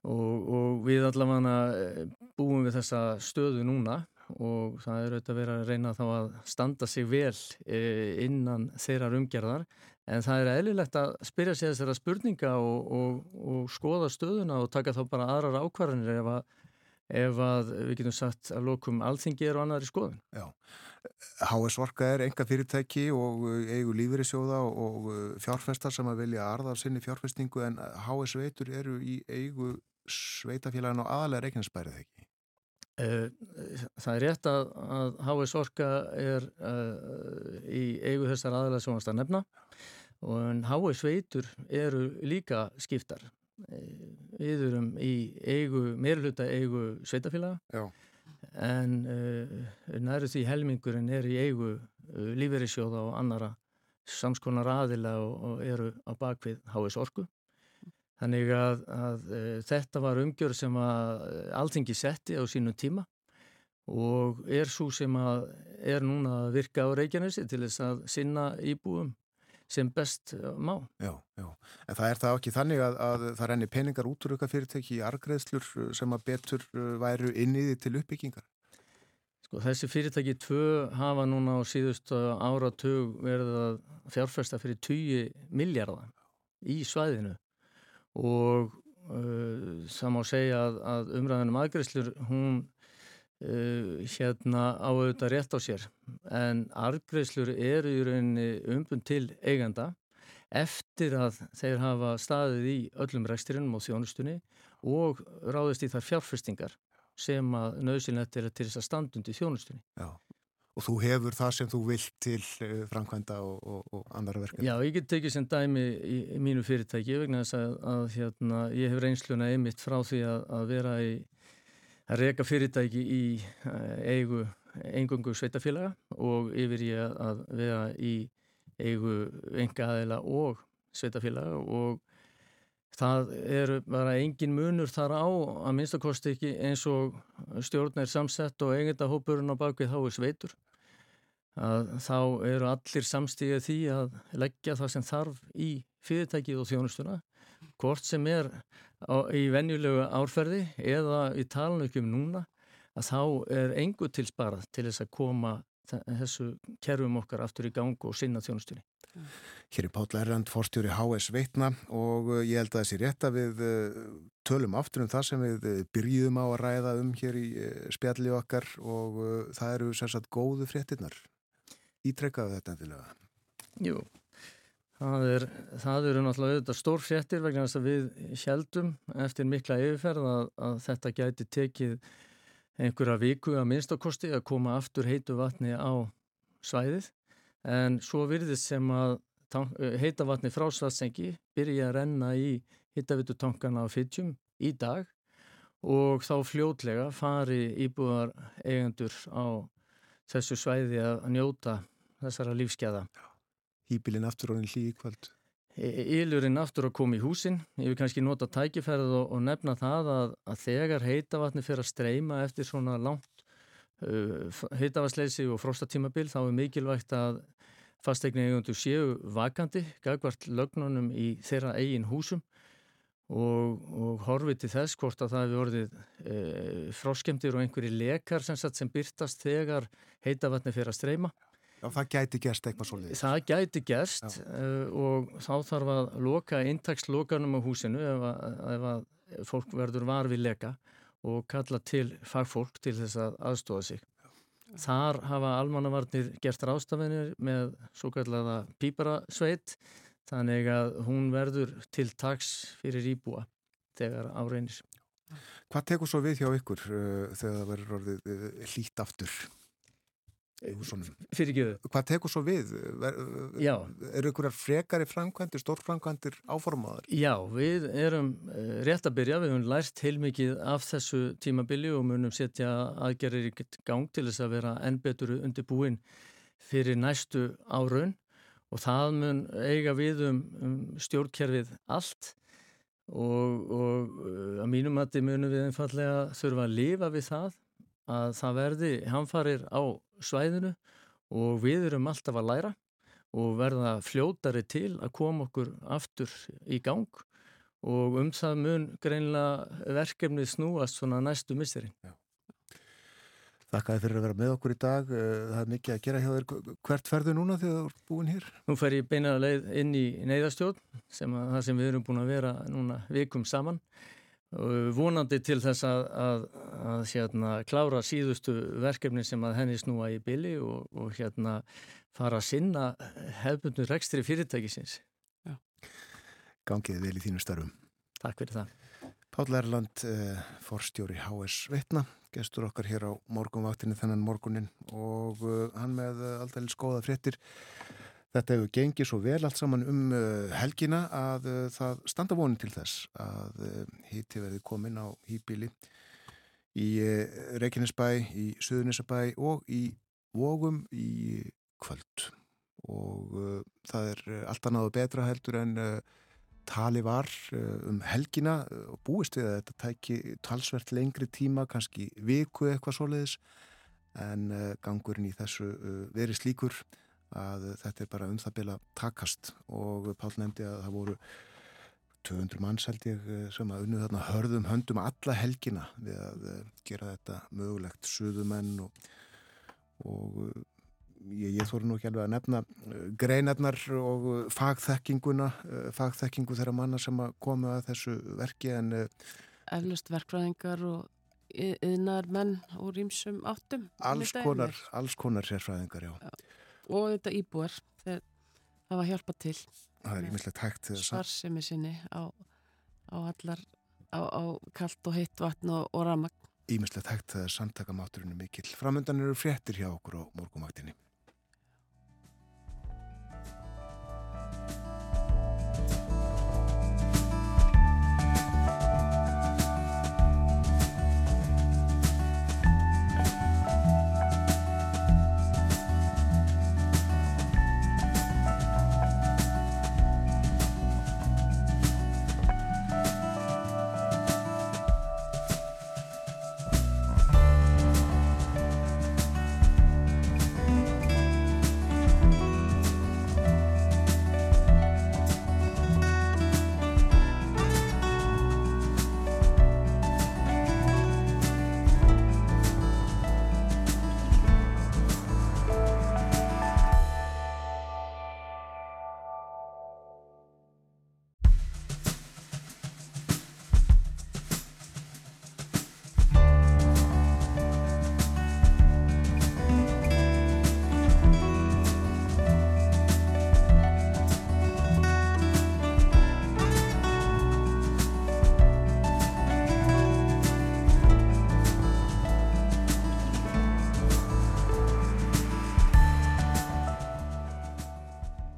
Speaker 4: og, og við allavega eh, búum við þessa stöðu núna og það er auðvitað verið að reyna þá að standa sig vel e, innan þeirrar umgerðar en það er eðlilegt að spyrja sig þessara spurninga og, og, og skoða stöðuna og taka þá bara aðrar ákvarðanir ef að, ef að við getum sagt að lokum alþingi er og annar í skoðun.
Speaker 1: Já, HS Orka er enga fyrirtæki og eigu lífyrirsjóða og fjárfestar sem að vilja aðraðar sinni fjárfestingu en HS Veitur eru í eigu sveitafélagin og aðalega reikninsbærið ekki.
Speaker 4: Eh, það er rétt að, að HS Orka er uh, í eigu þessar aðalega sem varst að nefna og HS Veitur eru líka skiptar eh, við erum í eigu, meiruluta eigu sveitafélaga Já. en uh, næru því helmingurinn er í eigu uh, lífeyrisjóða og annara samskonar aðila og, og eru á bakvið HS Orku Þannig að, að e, þetta var umgjörð sem að alltingi setti á sínu tíma og er svo sem að er núna að virka á Reykjanesi til þess að sinna íbúum sem best má.
Speaker 1: Já, já. En það er það ekki þannig að, að það renni peningar út úr ykkar fyrirtæki í argreðslur sem að betur væru inniði til uppbyggingar?
Speaker 4: Sko þessi fyrirtæki tvö hafa núna á síðust áratug verið að fjárfesta fyrir 20 miljardar í svæðinu og uh, það má segja að, að umræðanum aðgreifslur hún uh, hérna á auðvitað rétt á sér en aðgreifslur eru í rauninni umbund til eiganda eftir að þeir hafa staðið í öllum reksturinnum og þjónustunni og ráðist í þar fjárfestingar sem að nöðsynlegt er til þess að standundi þjónustunni.
Speaker 1: Já, og þú hefur það sem þú vilt til eh, framkvæmda og, og, og andara verkefni.
Speaker 4: Já, ég get tekið sem dæmi í, í mínu fyrirtæki vegna þess að, að hérna, ég hef reynsluna einmitt frá því að, að vera í að reyka fyrirtæki í eh, eigu engungu sveitafélaga og yfir ég að vera í eigu enga aðeila og sveitafélaga og það eru bara engin munur þar á að minnstakosti ekki eins og stjórnir samsett og eigendahópurinn á bakvið þá er sveitur. Að þá eru allir samstíðið því að leggja það sem þarf í fyrirtækið og þjónustuna hvort sem er á, í venjulegu árferði eða í talnökjum núna að þá er engu tilsparað til þess að koma þessu kerfum okkar aftur í gang og sinna þjónustunni.
Speaker 1: Hér er Páll Errand, forstjóri HS Veitna og uh, ég held að þessi rétt að við uh, tölum aftur um það sem við uh, byrjuðum á að ræða um hér í spjalli okkar og það eru sérsagt góðu fréttinnar ítrekkaðu þetta endilega?
Speaker 4: Jú, það, er, það eru náttúrulega auðvitað stór fréttir vegna þess að við heldum eftir mikla yfirferð að, að þetta gæti tekið einhverja viku að minnstakosti að koma aftur heitu vatni á svæðið en svo virðist sem að heita vatni frá Svartsengi byrja að renna í hittavitutankana á Fitjum í dag og þá fljótlega fari íbúðar eigendur á þessu svæði að njóta þessara lífskeða.
Speaker 1: Hýpilinn aftur á hlýi kvöld?
Speaker 4: Ílurinn aftur að koma í húsin. Ég vil kannski nota tækifærið og, og nefna það að, að þegar heitavatni fyrir að streyma eftir svona langt uh, heitavasleysi og frostatímabil þá er mikilvægt að, fastegni eigundur séu vakandi, gagvart lögnunum í þeirra eigin húsum og, og horfið til þess hvort að það hefur orðið e, fráskemdir og einhverji lekar sem, sem byrtast þegar heitavatni fyrir að streyma.
Speaker 1: Já, það gæti gerst eitthvað svolítið.
Speaker 4: Það gæti gerst uh, og þá þarf að loka intakslokanum á húsinu ef að, ef að fólk verður var við leka og kalla til fagfólk til þess að aðstóða sig. Þar hafa almannavarnir gert rástafinir með svo kallega píparasveit þannig að hún verður til taks fyrir íbúa þegar áreinis.
Speaker 1: Hvað tekur svo við hjá ykkur uh, þegar það verður orðið uh, hlýtt aftur?
Speaker 4: Fyrir ekki þau.
Speaker 1: Hvað tekur svo við? Já. Er ykkur frekari framkvæmdir, stórframkvæmdir áformaður?
Speaker 4: Já, við erum uh, rétt að byrja, við höfum lært heilmikið af þessu tímabili og munum setja aðgerðir í gang til þess að vera enn betur undir búin fyrir næstu áraun og það mun eiga við um, um stjórnkerfið allt og, og uh, að mínum að þið munum við einfallega þurfa að lifa við það að það verði hamfarir á svæðinu og við erum alltaf að læra og verða fljótari til að koma okkur aftur í gang og um það mun greinlega verkefnið snúast svona næstu misteri.
Speaker 1: Þakkaði fyrir að vera með okkur í dag. Eh, það er mikið að gera hjá þér. Hvert ferðu núna þegar þú ert búin hér?
Speaker 4: Nú fer ég beina leið inn í neyðastjórn sem að það sem við erum búin að vera núna vikum saman vonandi til þess að, að, að hérna, klára síðustu verkefni sem að henni snúa í bili og, og hérna fara að sinna hefbundu rekstri fyrirtækisins. Já.
Speaker 1: Gangið vel í þínu starfum.
Speaker 4: Takk fyrir það.
Speaker 1: Páll Erland, eh, forstjóri HS Vittna, gestur okkar hér á morgunvaktinu þennan morgunin og eh, hann með alltaf skoða fréttir Þetta hefur gengið svo vel allt saman um uh, helgina að uh, það standa vonin til þess að híti verði komin á hýbíli í Reykjanesbæ, í Suðunisabæ og í Vógum í kvöld. Og það er allt annað og betra heldur en tali var um helgina. Og búist við að þetta tæki talsvert lengri tíma, kannski viku eitthvað svoleiðis. En gangurinn í þessu verið slíkur að þetta er bara um það bila takast. Og Pál nefndi að það voru 200 manns held ég eh, sem að unnu þarna hörðum höndum alla helgina við að eh, gera þetta mögulegt. Suðumenn og, og eh, ég, ég þóru nú ekki alveg að nefna greinarnar og fagþekkinguna fagþekkingu þeirra manna sem að koma að þessu verki en
Speaker 2: Eflust verkfræðingar og yðnar menn úr ímsum áttum
Speaker 1: Alls konar, alls konar sérfræðingar, já, já
Speaker 2: og þetta íbúar þegar það var hjálpa til.
Speaker 1: Það er ímislegt hægt
Speaker 2: sparsimi sinni á, á allar á, á kallt og heitt vatn og, og ramagn
Speaker 1: Ímislegt hægt samtakamátturinn er mikill. Framöndan eru fréttir hjá okkur á morgumaktinni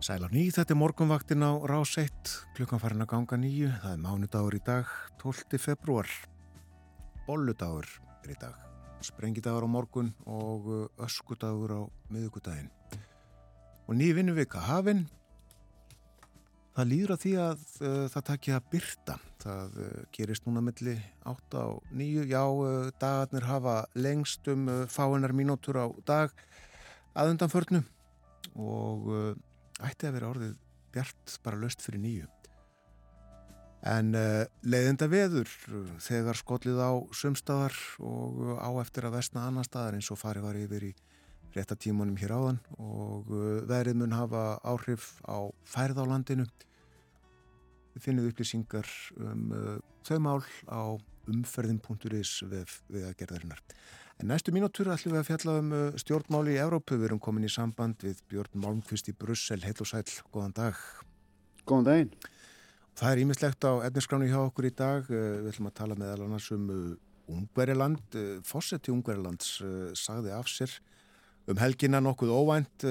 Speaker 1: Sæl á nýð, þetta er morgunvaktin á rás 1, klukkan farin að ganga nýju, það er mánudagur í dag, 12. februar, bolludagur er í dag, sprengidagur á morgun og uh, öskudagur á miðugudaginn. Og ný vinnuvika hafinn, það líður að því að uh, það takja að byrta, það uh, gerist núna milli 8 á 9, já, uh, dagarnir hafa lengst um uh, fáinnar mínútur á dag aðundanförnu og uh, ætti að vera orðið bjart bara löst fyrir nýju. En uh, leiðinda veður þegar skollið á sumstaðar og á eftir að vestna annar staðar eins og farið var yfir í réttatímanum hér áðan og uh, veðrið mun hafa áhrif á færð á landinu. Finnum upplýsingar um uh, þau mál á umferðin.is við, við að gerðarinnar. En næstu mínútur ætlum við að fjalla um uh, stjórnmáli í Evrópu. Við erum komin í samband við Björn Malmqvist í Brussel. Heil og sæl, góðan dag.
Speaker 5: Góðan daginn.
Speaker 1: Það er ímislegt á efniskránu hjá okkur í dag. Uh, Við ætlum að tala með alveg um uh, Ungveriland. Fossetti Ungverilands sagði af sér um helgina nokkuð óvænt.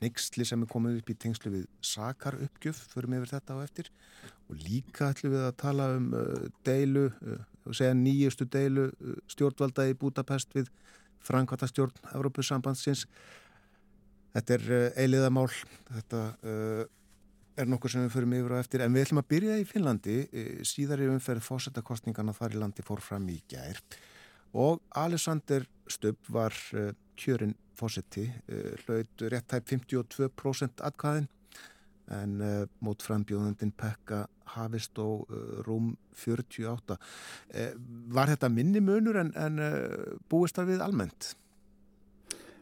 Speaker 1: Nixli sem er komið upp í tengslu við sakar uppgjöf, förum yfir þetta á eftir. Og líka ætlum við að tala um deilu, segja nýjustu deilu stjórnvalda í Budapest við Frankvata stjórn Evrópusambandsins. Þetta er eiliðamál, þetta uh, er nokkur sem við förum yfir á eftir, en við ætlum að byrja í Finnlandi, síðar í umferð fósettakostningana þar í landi fór fram í gær. Og Alexander Stubb var uh, kjörinn fósetti, uh, hlaut réttæp 52% atkvæðin. En uh, mót frambjóðundin Pekka hafist og uh, rúm 48. Uh, var þetta minni munur en, en búist það við almennt?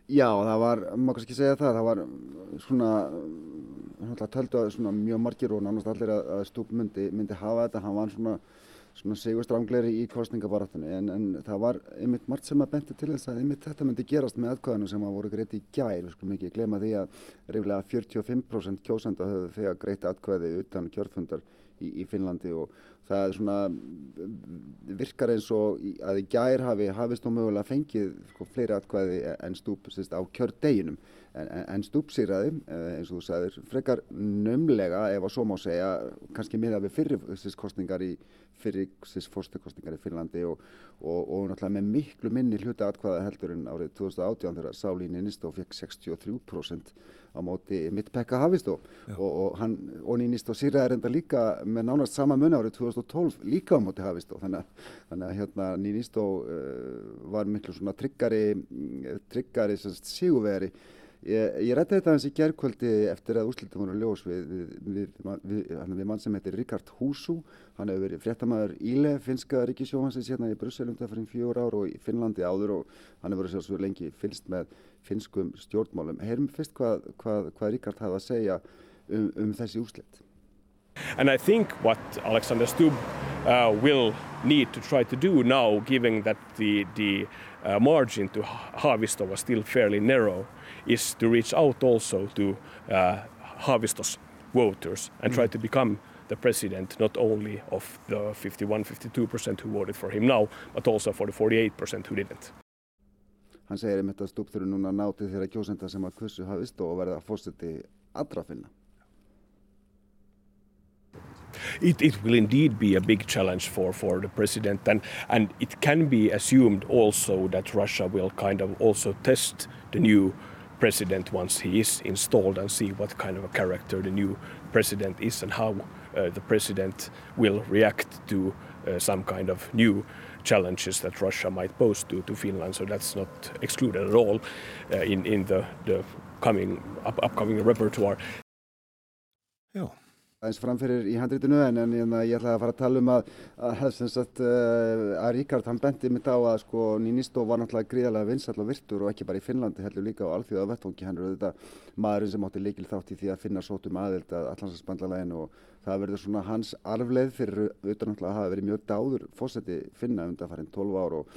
Speaker 5: Já, það var, maður kannski segja það, það var svona, svona töldu að svona mjög margir og nánast allir að, að stúp myndi, myndi hafa þetta, hann var svona svona sigurstrangleri í kostningabarattunni en, en það var einmitt margt sem að benti til þess að einmitt þetta myndi gerast með aðkvæðinu sem að voru greitt í gær, við skulum ekki glema því að reyflega 45% kjósenda höfðu þegar greitt aðkvæði utan kjörfundar í, í Finnlandi og það er svona virkar eins og að í gær hafi hafist og mögulega fengið sko, fleiri aðkvæði en stúp sérst, á kjördeginum en, en, stúpsýraði eins og þú sagðir frekar nömlega ef að svo má segja kannski miða við fyrir kostningar í fyrir fórstakostningar í Finnlandi og, og, og náttúrulega með miklu minni hluta atkvæða heldur en árið 2018 þegar Sáli Nínistó fekk 63% á móti Mittpekka Hafistó og, og hann og Nínistó sýraði reynda líka með nánast sama munna árið 2012 líka á móti Hafistó þannig þannig að hérna Nínistó uh, var miklu svona tryggari tryggari síguveri Ég, ég rætti þetta hans í gerðkvöldi eftir að úrslutum voru ljós við, við, við, við mann sem heitir Ríkard Húsú. Hann hefur verið fréttamaður Íle, finska ríkisjóhansins hérna í Brussel um það fyrir fjór ár og í Finnlandi áður og hann hefur verið sérstaklega lengi fylst með finskum stjórnmálum. Heyrum fyrst hvað, hvað, hvað Ríkard hafði að segja um, um þessi úrslut.
Speaker 6: And I think what Alexander Stubb uh, will need to try to do now, given that the, the uh, margin to Haavisto was still fairly narrow, is to reach out also to uh, Haavisto's voters and try to become the president not only of the 51 52% who voted for him now, but also for the 48% who didn't.
Speaker 5: Hann segir einmitt að þurfi núna að ná til þeirra kjósenda sem að kussu Haavisto og verða fórseti allra finna.
Speaker 6: It, it will indeed be a big challenge for, for the president, and, and it can be assumed also that Russia will kind of also test the new president once he is installed and see what kind of a character the new president is and how uh, the president will react to uh, some kind of new challenges that Russia might pose to, to Finland. So that's not excluded at all uh, in, in the, the coming, up, upcoming repertoire.
Speaker 1: Já.
Speaker 5: Aðeins framfyrir í handritinu en, en ég, ég ætlaði að fara að tala um að að, sagt, að Ríkard hann bendi mitt á að sko Nínistó var náttúrulega gríðarlega vinsall og virtur og ekki bara í Finnlandi heldur líka á alþjóða vettvangi hann er auðvitað maðurinn sem átti leikil þátt í því að finna sótum aðild að allansarspandlalegin og það verður svona hans arfleð fyrir auðvitað náttúrulega að hafa verið mjög dáður fósetti finna undan farin 12 ár og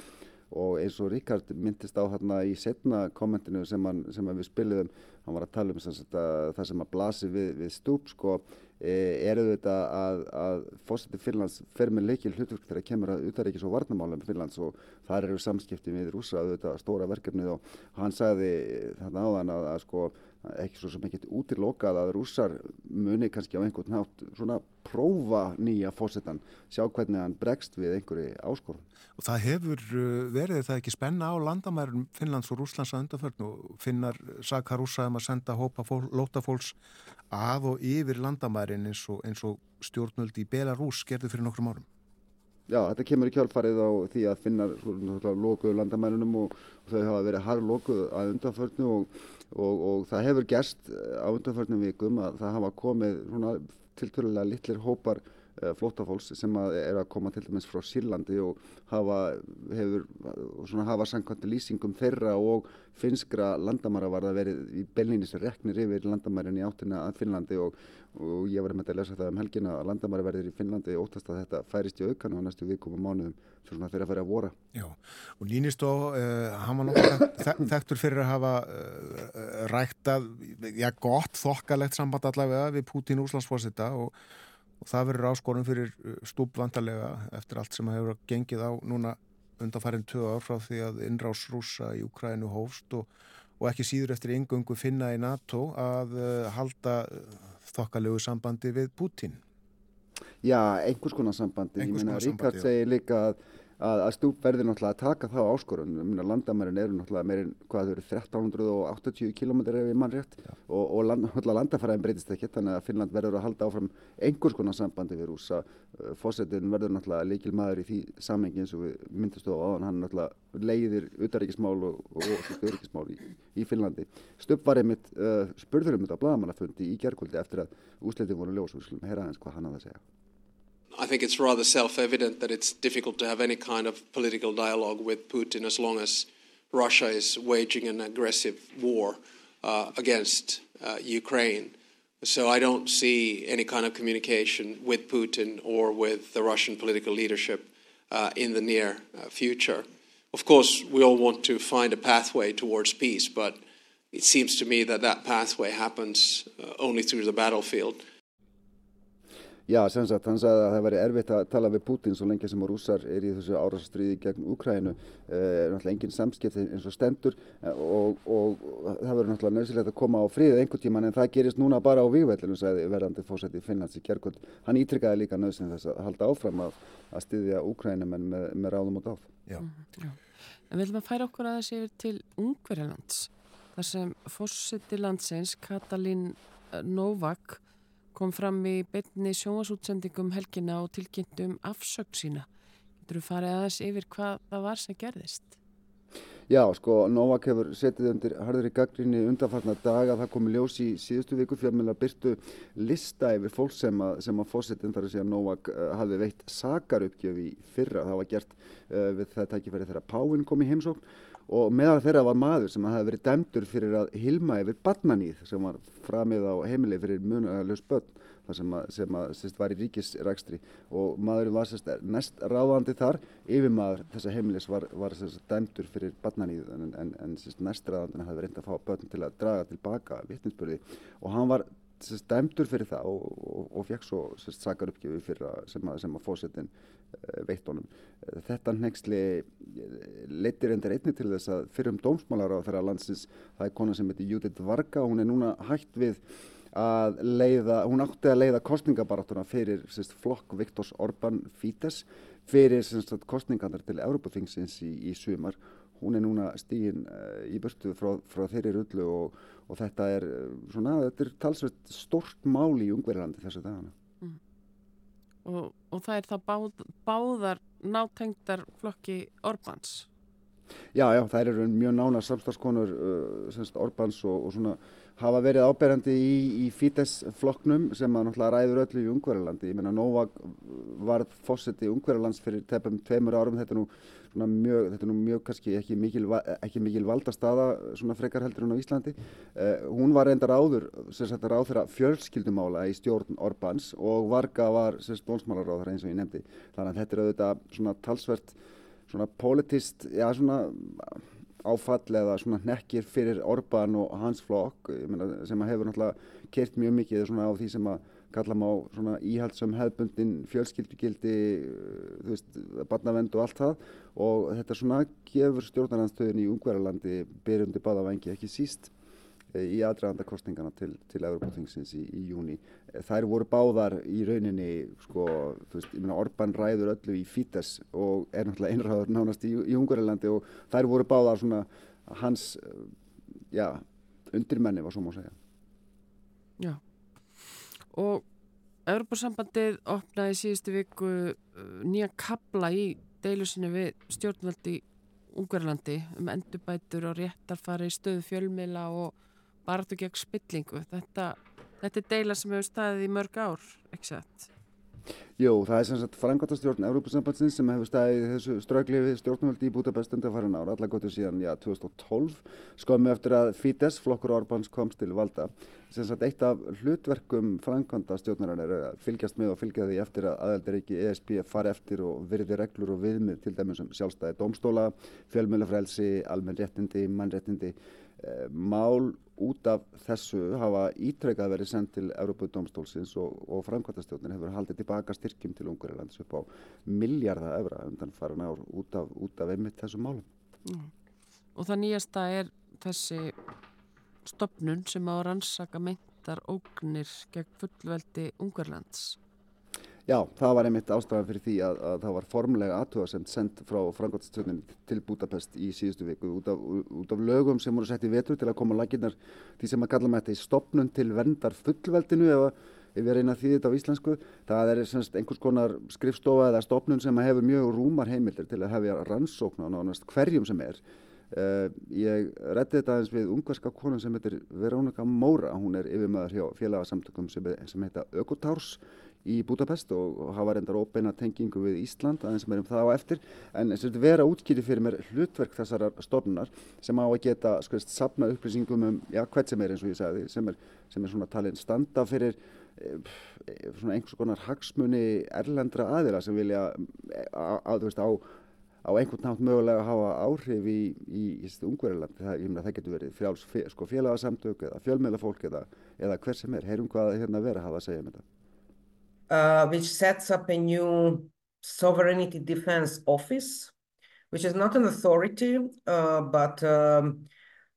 Speaker 5: og eins og Ríkard myndist á hérna í setna kommentinu sem, hann, sem við spiliðum, hann var að tala um að það sem að blasi við, við stúp sko, e, er auðvitað að, að fósiti Finlands fer með leikil hlutverk þegar kemur að utaríkis og varnamálum Finlands og þar eru samskipti við rúsa auðvitað stóra verkefnið og hann sagði þarna áðan að, að sko ekki svo sem ekkert útilokað að rússar muni kannski á einhvern nátt svona prófa nýja fósettan sjá hvernig hann bregst við einhverju áskorun.
Speaker 1: Og það hefur verið það ekki spenna á landamærum Finnlands og Rúslands að undarförn og finnar saka rússa um að senda hópa fól, lótafólks að og yfir landamærin eins og, eins og stjórnöldi í Belarus gerði fyrir nokkrum árum.
Speaker 5: Já, þetta kemur í kjálfarið á því að finna lokuðu landamærunum og, og þau hafa verið harlokuð að undanförnu og og, og það hefur gerst á undanförnum vikum að það hafa komið tilturlega litlir hópar Eh, flótafólks sem að er að koma til dæmis frá Sýrlandi og hafa, hefur, svona hafa samkvæmt lýsingum þeirra og finskra landamæra var það verið í bellinis reknir yfir landamærin í áttina að Finnlandi og, og ég var með að lesa það um helgina að landamæra verðir í Finnlandi óttast að þetta færist í aukan og næstu vikum og mánuðum svona fyrir að fyrir að vora.
Speaker 1: Já, og Línistó, uh, hann var nokkuð þekktur fyrir að hafa uh, ræktað, já gott, þokkalegt samband allavega við Pútín Úslandsfósita og og það verður áskorun fyrir stúb vantarlega eftir allt sem hefur gengið á núna undanfærin tvö ár frá því að innrás rúsa í Ukrænu hófst og, og ekki síður eftir yngöngu finna í NATO að uh, halda þokkalegu sambandi við Putin.
Speaker 5: Já, einhvers konar sambandi. Einhvers konar sambandi, já. Ríkard segir líka að að, að stúp verður náttúrulega að taka þá áskorun. Landamærin eru náttúrulega meirinn hvað þau eru 1380 km ef ég mann rétt. Ja. og, og land, landafæraðin breytist ekki þannig að Finnland verður að halda áfram einhvers konar sambandi við rúsa fósettin verður náttúrulega líkil maður í því samengi eins og við myndast á aðan hann náttúrulega leiðir utaríkismál og, og, og öryggismál í, í Finnlandi. Stubb var einmitt uh, spurður um þetta á bladamannafundi í gerguldi eftir að úsleitin voru ljós og við skulum heyra hans hvað hann að segja
Speaker 7: I think it's rather self-evident that it's difficult to have any kind of political dialogue with Putin as long as Russia is waging an aggressive war uh, against uh, Ukraine. So I don't see any kind of communication with Putin or with the Russian political leadership uh, in the near uh, future. Of course, we all want to find a pathway towards peace, but it seems to me that that pathway happens uh, only through the battlefield.
Speaker 5: Já, sem sagt, hann sagði að það væri erfitt að tala við Putin svo lengi sem að rússar er í þessu árastriði gegn Úkrænu. Það eh, er náttúrulega engin samskipti eins og stendur eh, og, og það verður náttúrulega nöðsilegt að koma á fríð einhvern tíman en það gerist núna bara á vývellinu, sagði verðandi fósætti Finnlands í Kjærkvöld. Hann ítrykkaði líka nöðsilegt þess að halda áfram að, að styðja Úkrænum en með, með ráðum og dáð.
Speaker 2: Já. Mm, já. En viljum að færa okkur aðeins yfir til Ungverjalands þar sem fósætti landsins Katalín Novak kom fram í beinni sjónasútsendingum helgina og tilkynntum afsökk sína. Þú farið aðeins yfir hvað það var sem gerðist?
Speaker 5: Já, sko, Novak hefur setið undir harður í gaggrinni undanfarnar daga. Það komi ljós í síðustu viku fjármjöla byrtu lista yfir fólk sem að, að fósettin þar að segja Novak uh, hafi veitt sakarupgjöf í fyrra. Það var gert uh, við það tækifæri þegar Páinn kom í heimsókn og meðal þeirra var maður sem hafi verið dæmdur fyrir að hilma yfir barnaníð sem var framið á heimili fyrir munalös börn sem, að, sem að, sérst, var í ríkisrækstri og maðurinn var sérst, næst ráðandi þar. Yfir maður þessa heimilis var, var sérst, dæmdur fyrir barnaníð en, en, en næst ráðandina hafi verið reynd að fá börn til að draga tilbaka vittninsbyrði og hann var dæmdur fyrir það og, og, og fekk svo sakar uppgjöfu fyrir að, sem að, að fósettin Eh, veitt honum. Eh, þetta nexli eh, leytir endur einni til þess að fyrir um dómsmálar á þeirra landsins, það er kona sem heitir Judith Varga, hún er núna hægt við að leiða, hún átti að leiða kostningabaráttuna fyrir sérst, flokk Viktors Orbán Fítes fyrir kostningarnar til Európaþingsins í, í sumar. Hún er núna stígin uh, í börstu frá, frá þeirri rullu og, og þetta er, svona, þetta er talsveit stort mál í Ungverðarlandi þessu dagana.
Speaker 2: Og, og það er það báð, báðar nátengdar flokki Orbáns?
Speaker 5: Já, já, það eru mjög nána samstagskonur uh, Orbáns og, og svona hafa verið áberandi í, í Fítes flokknum sem að náttúrulega ræður öllu í Ungverðarlandi. Ég meina Novak var fósetti Ungverðarlands fyrir tefnum tveimur árum, þetta nú mjög, þetta er nú mjög kannski ekki mikil, ekki mikil valdastaða svona frekar heldur hún á Íslandi. Uh, hún var reyndar áður, sem sagt ráð þeirra fjölskyldumála í stjórn Orbáns og Varga var sem sagt bónsmálaráð þeirra eins og ég nefndi. Þannig að þetta er auðvitað svona talsvert svona politist, já svona áfall eða svona nekkir fyrir Orbán og hans flokk meina, sem hefur náttúrulega kert mjög mikið svona á því sem að kalla má svona íhaldsam hefbundin fjölskyldugildi, þú veist, barnavend og allt það og þetta svona gefur stjórnarhansstöðin í Ungverðarlandi byrjundi báða vengi ekki síst eh, í aðdraganda kostningana til, til Evropaþingsins í, í júni. Eh, þær voru báðar í rauninni, sko, þú veist, ég meina Orbán ræður öllu í Fítes og er náttúrulega einræður nánast í, í Ungverðarlandi og þær voru báðar svona hans, eh, já, undirmenni var svo má segja.
Speaker 2: Já og Europasambandið opnaði síðustu viku uh, nýja kabla í deilusinu við stjórnvaldi Ungverðlandi um endurbætur og réttarfari stöðu fjölmila og, barðu gegn spillingu. Þetta, þetta er deila sem hefur staðið í mörg ár, ekki satt?
Speaker 5: Jú, það er sem sagt frangværtastjórn Európa-sambandsins sem hefur staðið þessu strögli við stjórnvöldi í Budapest undir farin ára, allar gotur síðan, já, 2012, skömmu eftir að Fidesz, flokkur Orbáns, komst til valda. Sem sagt, eitt af hlutverkum frangværtastjórnarinnar er að fylgjast með og fylgja því eftir að aðeldaríki ESB fari eftir og virði reglur og viðmið til dæmis um sjálfstæði dómstóla, fjölmjölafrælsi, almenn réttindi, mannréttindi, mál út af þessu hafa ítrekkað verið sendt til Európa-dómstólsins og, og framkvæmtastjórnin hefur haldið tilbaka styrkjum til Ungarilands upp á miljardar efra undan farin ár út af, út af einmitt þessum málum. Mm.
Speaker 2: Og það nýjasta er þessi stopnun sem á rannsaka meintar ógnir gegn fullveldi Ungarilands.
Speaker 5: Já, það var einmitt ástæðan fyrir því að, að það var formlega aðtöðasemt sendt frá Frankværtstjórnin til Budapest í síðustu viku út af, út af lögum sem voru sett í vetur til að koma laginnar því sem að kalla með þetta í stopnun til verndar fullveldinu ef, ef við reyna því þetta á íslensku. Það er semst einhvers konar skrifstofa eða stopnun sem hefur mjög rúmar heimildir til að hefja rannsókn á nánast hverjum sem er. Uh, ég rétti þetta aðeins við ungverska konun sem heitir Verónika Móra, hún er yfirmöður hjá félagsamtökum sem, sem heita Ökotárs í Budapest og, og hafa reyndar óbeina tengingu við Ísland aðeins sem erum það á eftir en að vera útkýri fyrir mér hlutverk þessar stofnunar sem á að geta skoðist sapna upplýsingum um já, hvert sem er eins og ég sagði sem er, sem er svona talin standa fyrir e, svona einhvers konar hagsmunni erlendra aðila sem vilja að þú veist á á einhvern nátt mögulega að hafa áhrif í, í, í Ungveriland. Það, það getur verið fjáls, sko, félagsamtök eða fjölmiðlafólk eða, eða hver sem er. Heyrum hvað hérna vera að hafa að segja um þetta.
Speaker 8: Uh, which sets up a new sovereignty defense office, which is not an authority, uh, but um,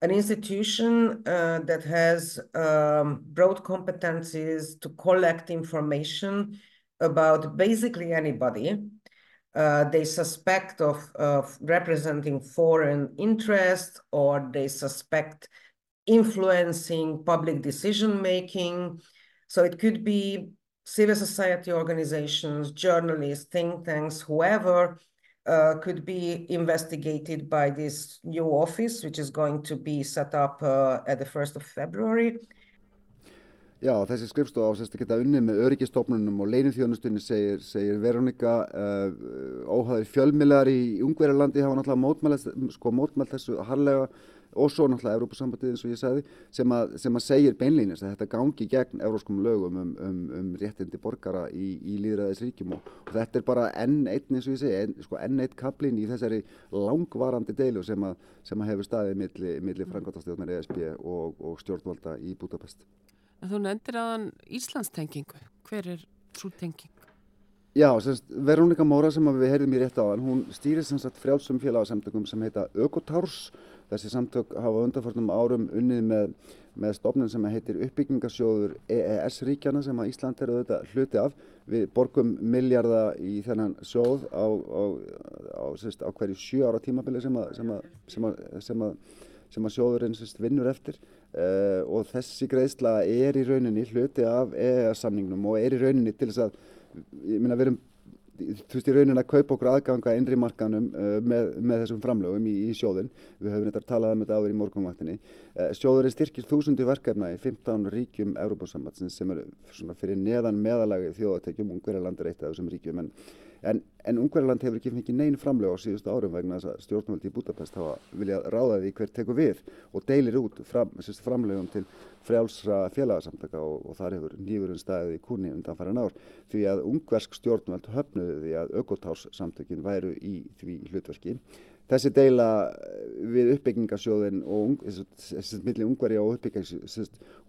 Speaker 8: an institution uh, that has um, broad competencies to collect information about basically anybody uh, they suspect of, of representing foreign interest or they suspect influencing public decision making. So it could be civil society organizations, journalists, think tanks, whoever uh, could be investigated by this new office, which is going to be set up uh, at the 1st of February.
Speaker 5: Já, þessi skrifstof á sérst að geta unnið með öryggistofnunum og leinumþjónustunni segir, segir Veronika uh, óhæðir fjölmilar í Ungverjarlandi hafa náttúrulega sko, mótmælt þessu harlega og svo náttúrulega Európa-sambandið eins og ég sagði sem að, sem að segir beinlýnist að þetta gangi gegn euróskum lögum um, um, um réttindi borgara í, í líðræðisríkjum og, og þetta er bara enn einn eins og ég segi, enn, sko, enn eitt kaplinn í þessari langvarandi deilu sem að, sem að hefur staðið milli, milli frangotastjórnar ESB og, og stjórnvalda í Budapest.
Speaker 2: En þú nefndir aðan Íslandstengingu. Hver er svo tenging?
Speaker 5: Já, Verónika Móra sem við heyrðum í rétt á hann, hún stýrir frjálsum félagsamtökum sem heita Ökotárs Þessi samtök hafa undanfartum árum unnið með, með stofnun sem heitir uppbyggingarsjóður EES-ríkjana sem að Ísland er auðvitað hluti af. Við borgum miljarda í þennan sjóð á, á, á, á hverju sjö ára tímabili sem að, sem að, sem að, sem að sem að sjóðurinn sérst, vinnur eftir uh, og þessi greiðsla er í rauninni hluti af EES-samningnum og er í rauninni til þess að, ég minna, við erum þú veist í raunin að kaupa okkur aðganga innri markanum uh, með, með þessum framlögum í, í sjóðin. Við höfum þetta talað um þetta áður í morgunvaktinni. Uh, sjóðurinn styrkir þúsundi verkefna í 15 ríkjum Európa-sambandsins sem eru fyrir neðan meðalagi þjóðatekjum, Ungverjaland er eitt af þessum ríkjum en En, en Ungverðarland hefur ekki fengið neyn framlega á síðustu árum vegna þess að stjórnvöldi í Budapest hafa viljað ráða því hver tekur við og deilir út fram, framlegum til frjálsra félagsamtaka og, og þar hefur nýfurinn staðið í kúni undan farin ár. Því að ungversk stjórnvöld höfnuði því að ökotárssamtökin væru í því hlutverki Þessi deila eh, við uppbyggingarsjóðin og millir ungverja og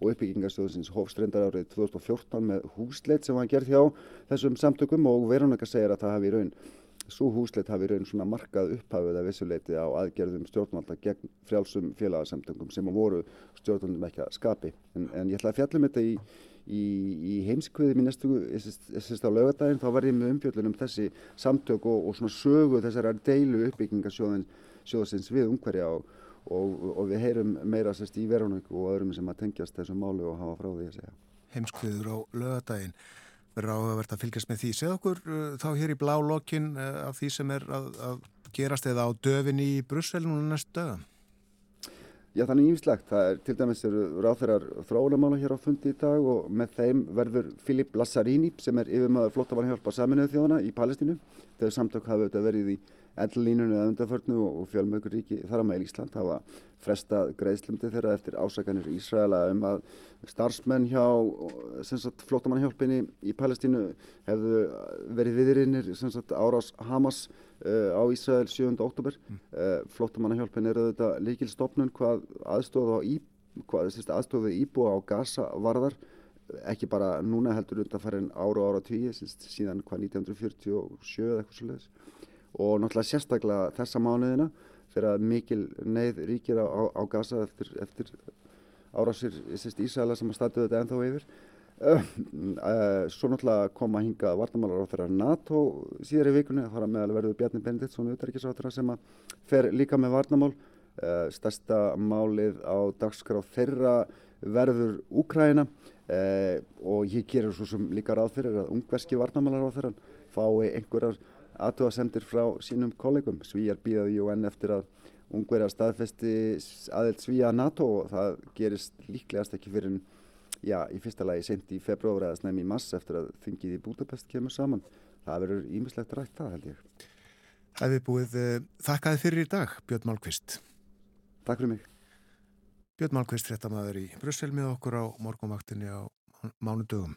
Speaker 5: uppbyggingarsjóðins hófstrendar árið 2014 með húsleit sem var gerð hjá þessum samtökum og Verónika segir að það hafi í raun, svo húsleit hafi í raun svona markað upphafið að vissuleiti á aðgerðum stjórnvalda gegn frjálsum félagsamtökum sem voru stjórnvaldum ekki að skapi. En, en ég ætla að fjallum þetta í í, í heimskviði mín næstu á lögadaginn þá var ég með umfjöldunum þessi samtök og, og svona sögu þessara deilu uppbyggingarsjóðsins við umhverja og, og, og við heyrum meira sérst í verðunum og öðrum sem að tengjast þessu málu og hafa frá því að segja.
Speaker 1: Heimskviður á lögadaginn verður áhugavert að fylgjast með því. Segð okkur uh, þá hér í blá lokin uh, af því sem er að, að gerast eða á döfinni í Brussel núna næstu dögum.
Speaker 5: Já, þannig ímislegt. Það er til dæmis ráþeirar þróunamála hér á fundi í dag og með þeim verður Filip Lassarini sem er yfirmaður flóttavarnhjálpa saminuðu þjóðana í Palestínu. Þegar samtök hafa verið í ellínunni eða undanförnu og fjölmögur ríki þar á meil Ísland hafa frestað greiðslumdi þeirra eftir ásakanir Ísraela um að starfsmenn hjá flótamannhjálpinni í Palestínu hefðu verið viðrinnir árás Hamas uh, á Ísrael 7. oktober. Mm. Uh, flótamannhjálpin er auðvitað líkilstofnun hvað í, aðstóði íbúa á Gaza varðar ekki bara núna heldur undan farin ára ára tíu síðan hvað 1947 eða eitthvað svo leiðis og náttúrulega sérstaklega þessa mánuðina þegar mikil neyð ríkir á, á, á Gaza eftir, eftir árásir Ísæla sem að statuðu þetta ennþá yfir. Uh, uh, svo náttúrulega kom að hinga vartamálar á þeirra NATO síðar í vikunni, það var meðal verður Bjarni Benediktsson auðverkisáttura sem að fer líka með vartamál. Uh, stærsta málið á dagskráð þeirra verður Úkræna og ég gerir svo sem líka ráð fyrir að ungverski vartamálar á þeirra fái einhverjar aðtöðasendir frá sínum kollegum. Svíjar býðaði ju enn eftir að ungverja staðfesti aðeilt Svíja NATO og það gerist líklegast ekki fyrir já, í fyrsta lagi sent í februar eða snem í mass eftir að þingið í Budapest kemur saman. Það verður ímislegt rætt það held ég.
Speaker 1: Það hefði búið uh, þakkaði fyrir í dag, Björn Málkvist.
Speaker 5: Takk fyrir mig.
Speaker 1: Björn Málkvist, fréttamaður í Brussel með okkur á morgunvaktinni á mánudögum.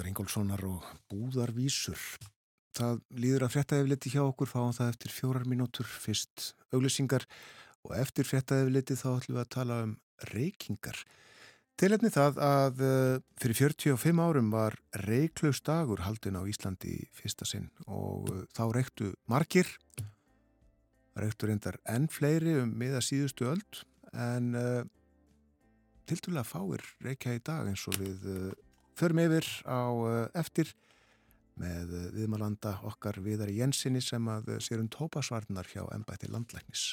Speaker 1: Tríó Guðmundur Ingólfssonar og Búðarvísur. Það líður að frettæðifliti hjá okkur, fáum það eftir fjórar mínútur, fyrst auglýsingar og eftir frettæðifliti þá ætlum við að tala um reykingar. Tilefni það að eh, fyrir 45 árum var reyklaus dagur haldin á Íslandi fyrsta sinn og eh, þá reyktu margir reyktur reyndar enn fleiri um miða síðustu öld en uh, tildulega fáir reykja í dag eins og við förum yfir á uh, eftir með uh, viðmalanda okkar viðar í Jensinni sem að uh, sér um tópasvarnar hjá ennbætti landlæknis.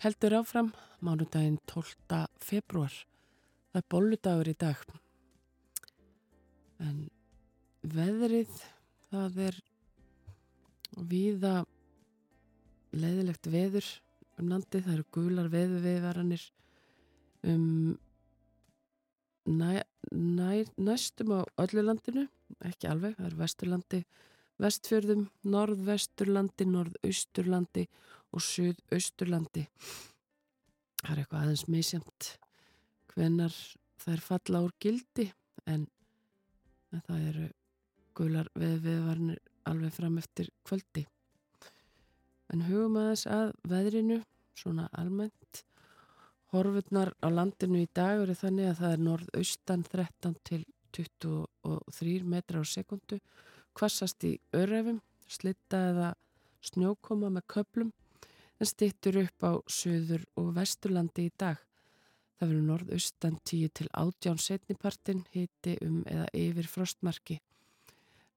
Speaker 2: Heldur áfram mánudaginn 12. februar. Það er bolludagur í dag. En veðrið, það er víða leiðilegt veður um landið. Það eru gular veðurviðvaranir um næ, næ, næstum á öllu landinu, ekki alveg, það eru vesturlandi, vestfjörðum, norðvesturlandi, norðausturlandi og suðausturlandi. Það er eitthvað aðeins misjamt hvenar það er falla úr gildi en, en það eru gular veðviðvarnir alveg fram eftir kvöldi. En hugum aðeins að veðrinu, svona almennt. Horfurnar á landinu í dag eru þannig að það er norðaustan 13 til 23 metra á sekundu, kvassast í örefum, slitta eða snjókoma með köplum en stittur upp á söður og vesturlandi í dag. Það verður norðaustan 10 til 18 setnipartin hiti um eða yfir frostmarki.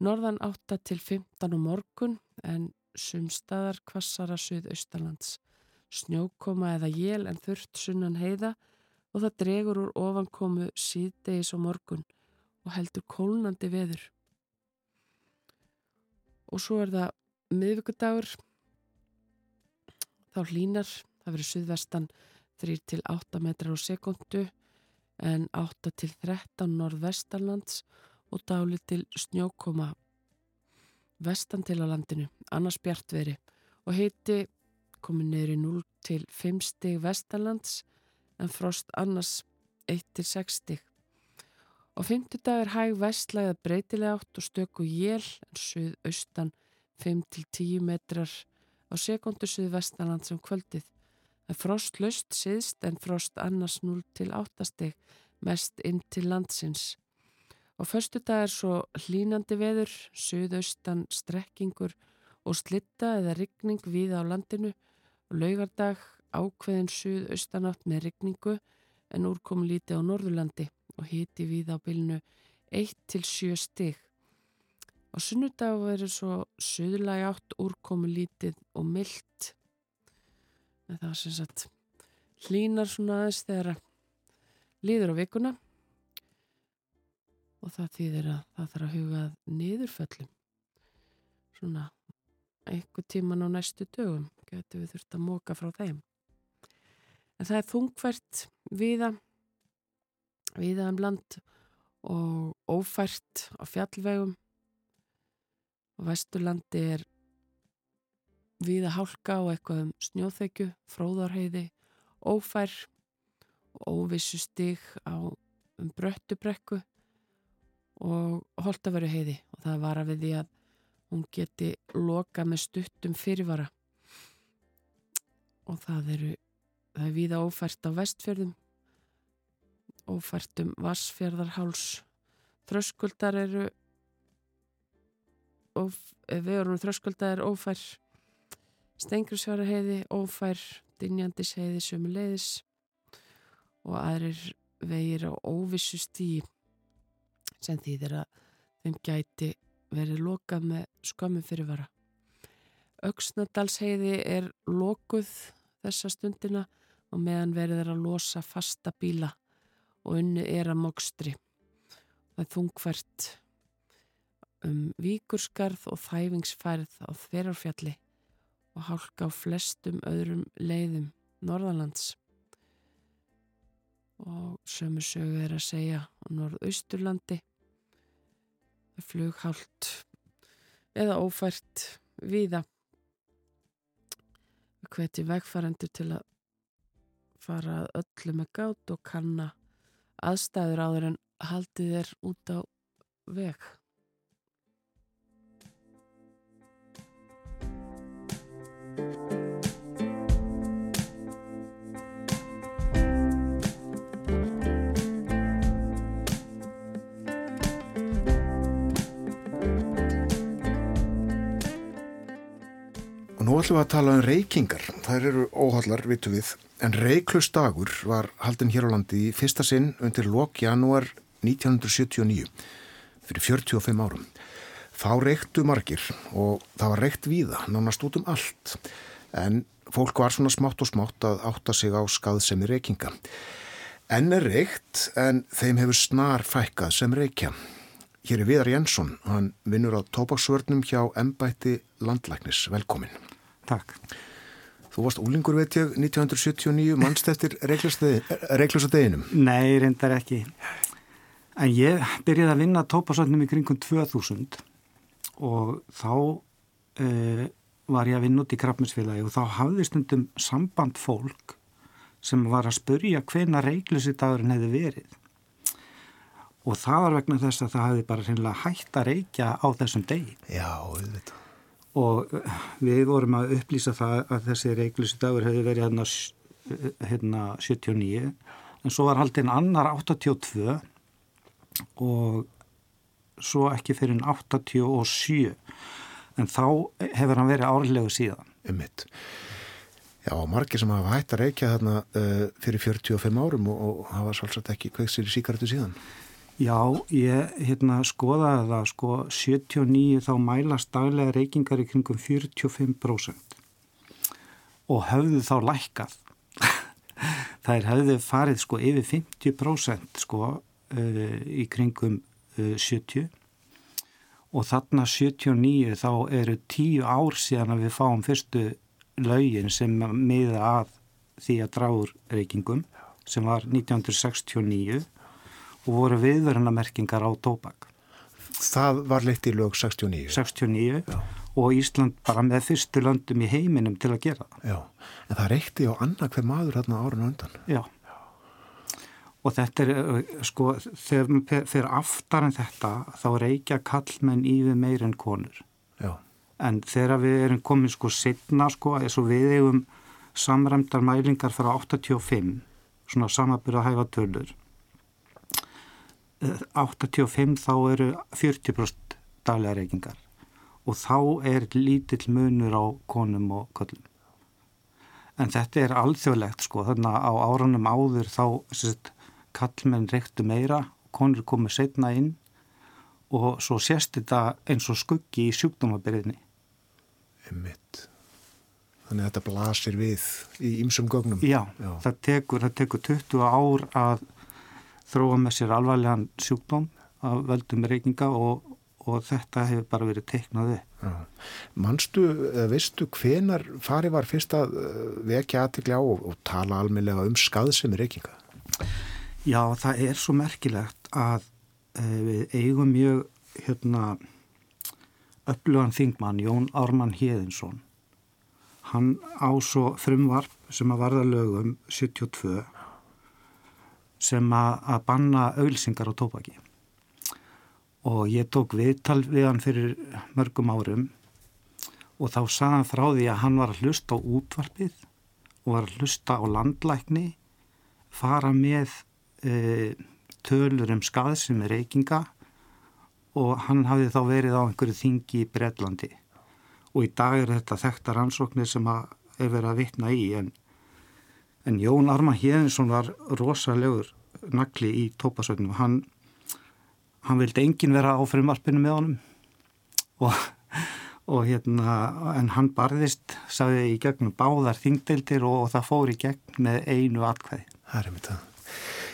Speaker 2: Norðan 8 til 15 á morgun en sumstaðar kvassara söðaustalands. Snjókoma eða jél en þurft sunnan heiða og það dregur úr ofankomu síðdegis og morgun og heldur kólnandi veður. Og svo er það miðvíkudagur þá hlínar, það verður suðvestan 3 til 8 metrar á sekundu en 8 til 13 norðvestarlands og dáli til snjókoma vestan til á landinu, annars bjartveri og heiti komið niður í 0 til 5 stig vestarlands en frost annars 1 til 6 stig. Á fymtudag er hæg vestlæða breytilega átt og stöku jél en suðaustan 5 til 10 metrar á sekundu suðvestaland sem kvöldið. Það er frost löst síðst en frost annars 0 til 8 steg mest inn til landsins. Á förstu dag er svo hlínandi veður, suðaustan strekkingur og slitta eða rigning við á landinu laugardag ákveðin suðaustanátt með rigningu en úrkom líti á Norðurlandi og hiti við á bylnu 1 til 7 steg. Á sunnudag verður svo söðurlægi átt úrkomi lítið og myllt. Það sem sagt hlínar svona aðeins þegar líður á vikuna og það þýðir að það þarf að huga niðurföllum. Svona einhver tíman á næstu dögum getur við þurft að móka frá þeim. En það er þungvært viða, viða um land og ófært á fjallvegum vesturlandi er viða hálka og eitthvað um snjóþekju, fróðarheiði, ófær og óvissu stig á um bröttubrekku og holtaveru heiði og það var að við því að hún geti loka með stuttum fyrirvara. Og það eru það er viða ófært á vestfjörðum ófært um vassfjörðarháls þröskuldar eru og við erum þröskuldar ófær Stengrisfjara heiði, ófær Dinjandis heiði sömuleiðis og aðrir vegir á óvissu stíi sem þýðir að þeim gæti verið lokað með skömmu fyrirvara. Öksnadals heiði er lokuð þessa stundina og meðan verið er að losa fasta bíla og unni er að mokstri. Það er þungfært um víkurskarð og þæfingsfærð á þverjarfjalli og hálka á flestum öðrum leiðum Norðalands. Og sömu sögu er að segja á Norðausturlandi flughált eða ófært víða. Hveti vegfærandur til að fara öllu með gát og kanna aðstæður áður en haldið er út á veg.
Speaker 1: Nú ætlum við að tala um reykingar. Það eru óhallar, vitu við. En reyklustagur var haldin hér á landi í fyrsta sinn undir lok janúar 1979, fyrir 45 árum. Þá reyktu margir og það var reykt víða, nánast út um allt. En fólk var svona smátt og smátt að átta sig á skaðsemi reykinga. En er reykt en þeim hefur snar fækkað sem reykja. Hér er Viðar Jensson, hann vinnur á tópaksvörnum hjá Embætti Landlæknis. Velkomin.
Speaker 9: Takk.
Speaker 1: Þú varst úlingur veit ég 1979, mannst eftir reiklusa deginum.
Speaker 9: Nei, reyndar ekki. En ég byrjaði að vinna tópasvörnum í kringum 2000 og þá uh, var ég að vinna út í krafminsfélagi og þá hafði stundum samband fólk sem var að spurja hvena reiklusi dagurinn hefði verið. Og það var vegna þess að það hefði bara hægt að reykja á þessum degi.
Speaker 1: Já, auðvitað.
Speaker 9: Og við vorum að upplýsa það að þessi reiklusi dagur hefði verið hérna, hérna 79 en svo var haldinn annar 82 og svo ekki fyrir 87 en þá hefur hann verið árlegu síðan.
Speaker 1: Ummitt. Já, margir sem hafa hægt að reykja þarna uh, fyrir 45 árum og, og hafa svolítið ekki kveiksir í síkartu síðan.
Speaker 9: Já, ég hérna, skoðaði það, sko, 79 þá mælast daglega reykingar í kringum 45% og höfðu þá lækkað. Það er höfðu farið sko yfir 50% sko uh, í kringum uh, 70 og þarna 79 þá eru 10 ár síðan að við fáum fyrstu laugin sem miða að því að dráur reykingum sem var 1969 og voru viðverðanamerkingar á tóbak.
Speaker 1: Það var leitt í lög 69.
Speaker 9: 69 Já. og Ísland bara með fyrstu löndum í heiminum til að gera það.
Speaker 1: Já, en það reykti á annað hver maður hérna árun undan.
Speaker 9: Já. Og þetta er, sko, þegar fyrir aftar en þetta, þá reykja kallmenn yfir meir en konur.
Speaker 1: Já.
Speaker 9: En þegar við erum komin sko setna, sko, eins og við eigum samræmdar mælingar frá 85, svona samabyrða hæfa tölur. 85 þá eru 40% daglega reykingar og þá er lítill munur á konum og köllum. En þetta er alþjóðlegt sko, þannig að á árunum áður þá sérst, kallmenn reyktu meira, konur komið setna inn og svo sést þetta eins og skuggi í sjúkdómabyrðinni.
Speaker 1: Emmitt. Þannig að þetta blasir við í ymsum gögnum.
Speaker 9: Já, Já. Það, tekur, það tekur 20 ár að þróa með sér alvarlegan sjúkdóm að veldum reykinga og, og þetta hefur bara verið teiknaði.
Speaker 1: Manstu, veistu hvenar fari var fyrst að vekja aðtikli á og, og tala almeinlega um skaðsemi reykinga?
Speaker 9: Já, það er svo merkilegt að e, við eigum mjög hérna upplugan þingmann Jón Ármann Híðinsson hann á svo frumvarp sem að varða lögum 72 sem að, banna auðlsingar á tópaki og ég tók viðtal við hann fyrir mörgum árum og þá sagði hann frá því að hann var að hlusta á útvarpið og var að hlusta á landlækni fara með e, tölur um skað sem er reykinga og hann hafði þá verið á einhverju þingi í Breitlandi og í dag er þetta þekktar ansóknir sem að er verið að vitna í en, en Jón Arma Hjeðinsson var rosalegur nagli í tópasögnum hann, hann vildi engin vera á frimarpinu með honum og, og hérna en hann barðist sagði í gegnum báðar þingdeildir og, og það fór í gegn með einu atkvæði
Speaker 1: Það er einmitt það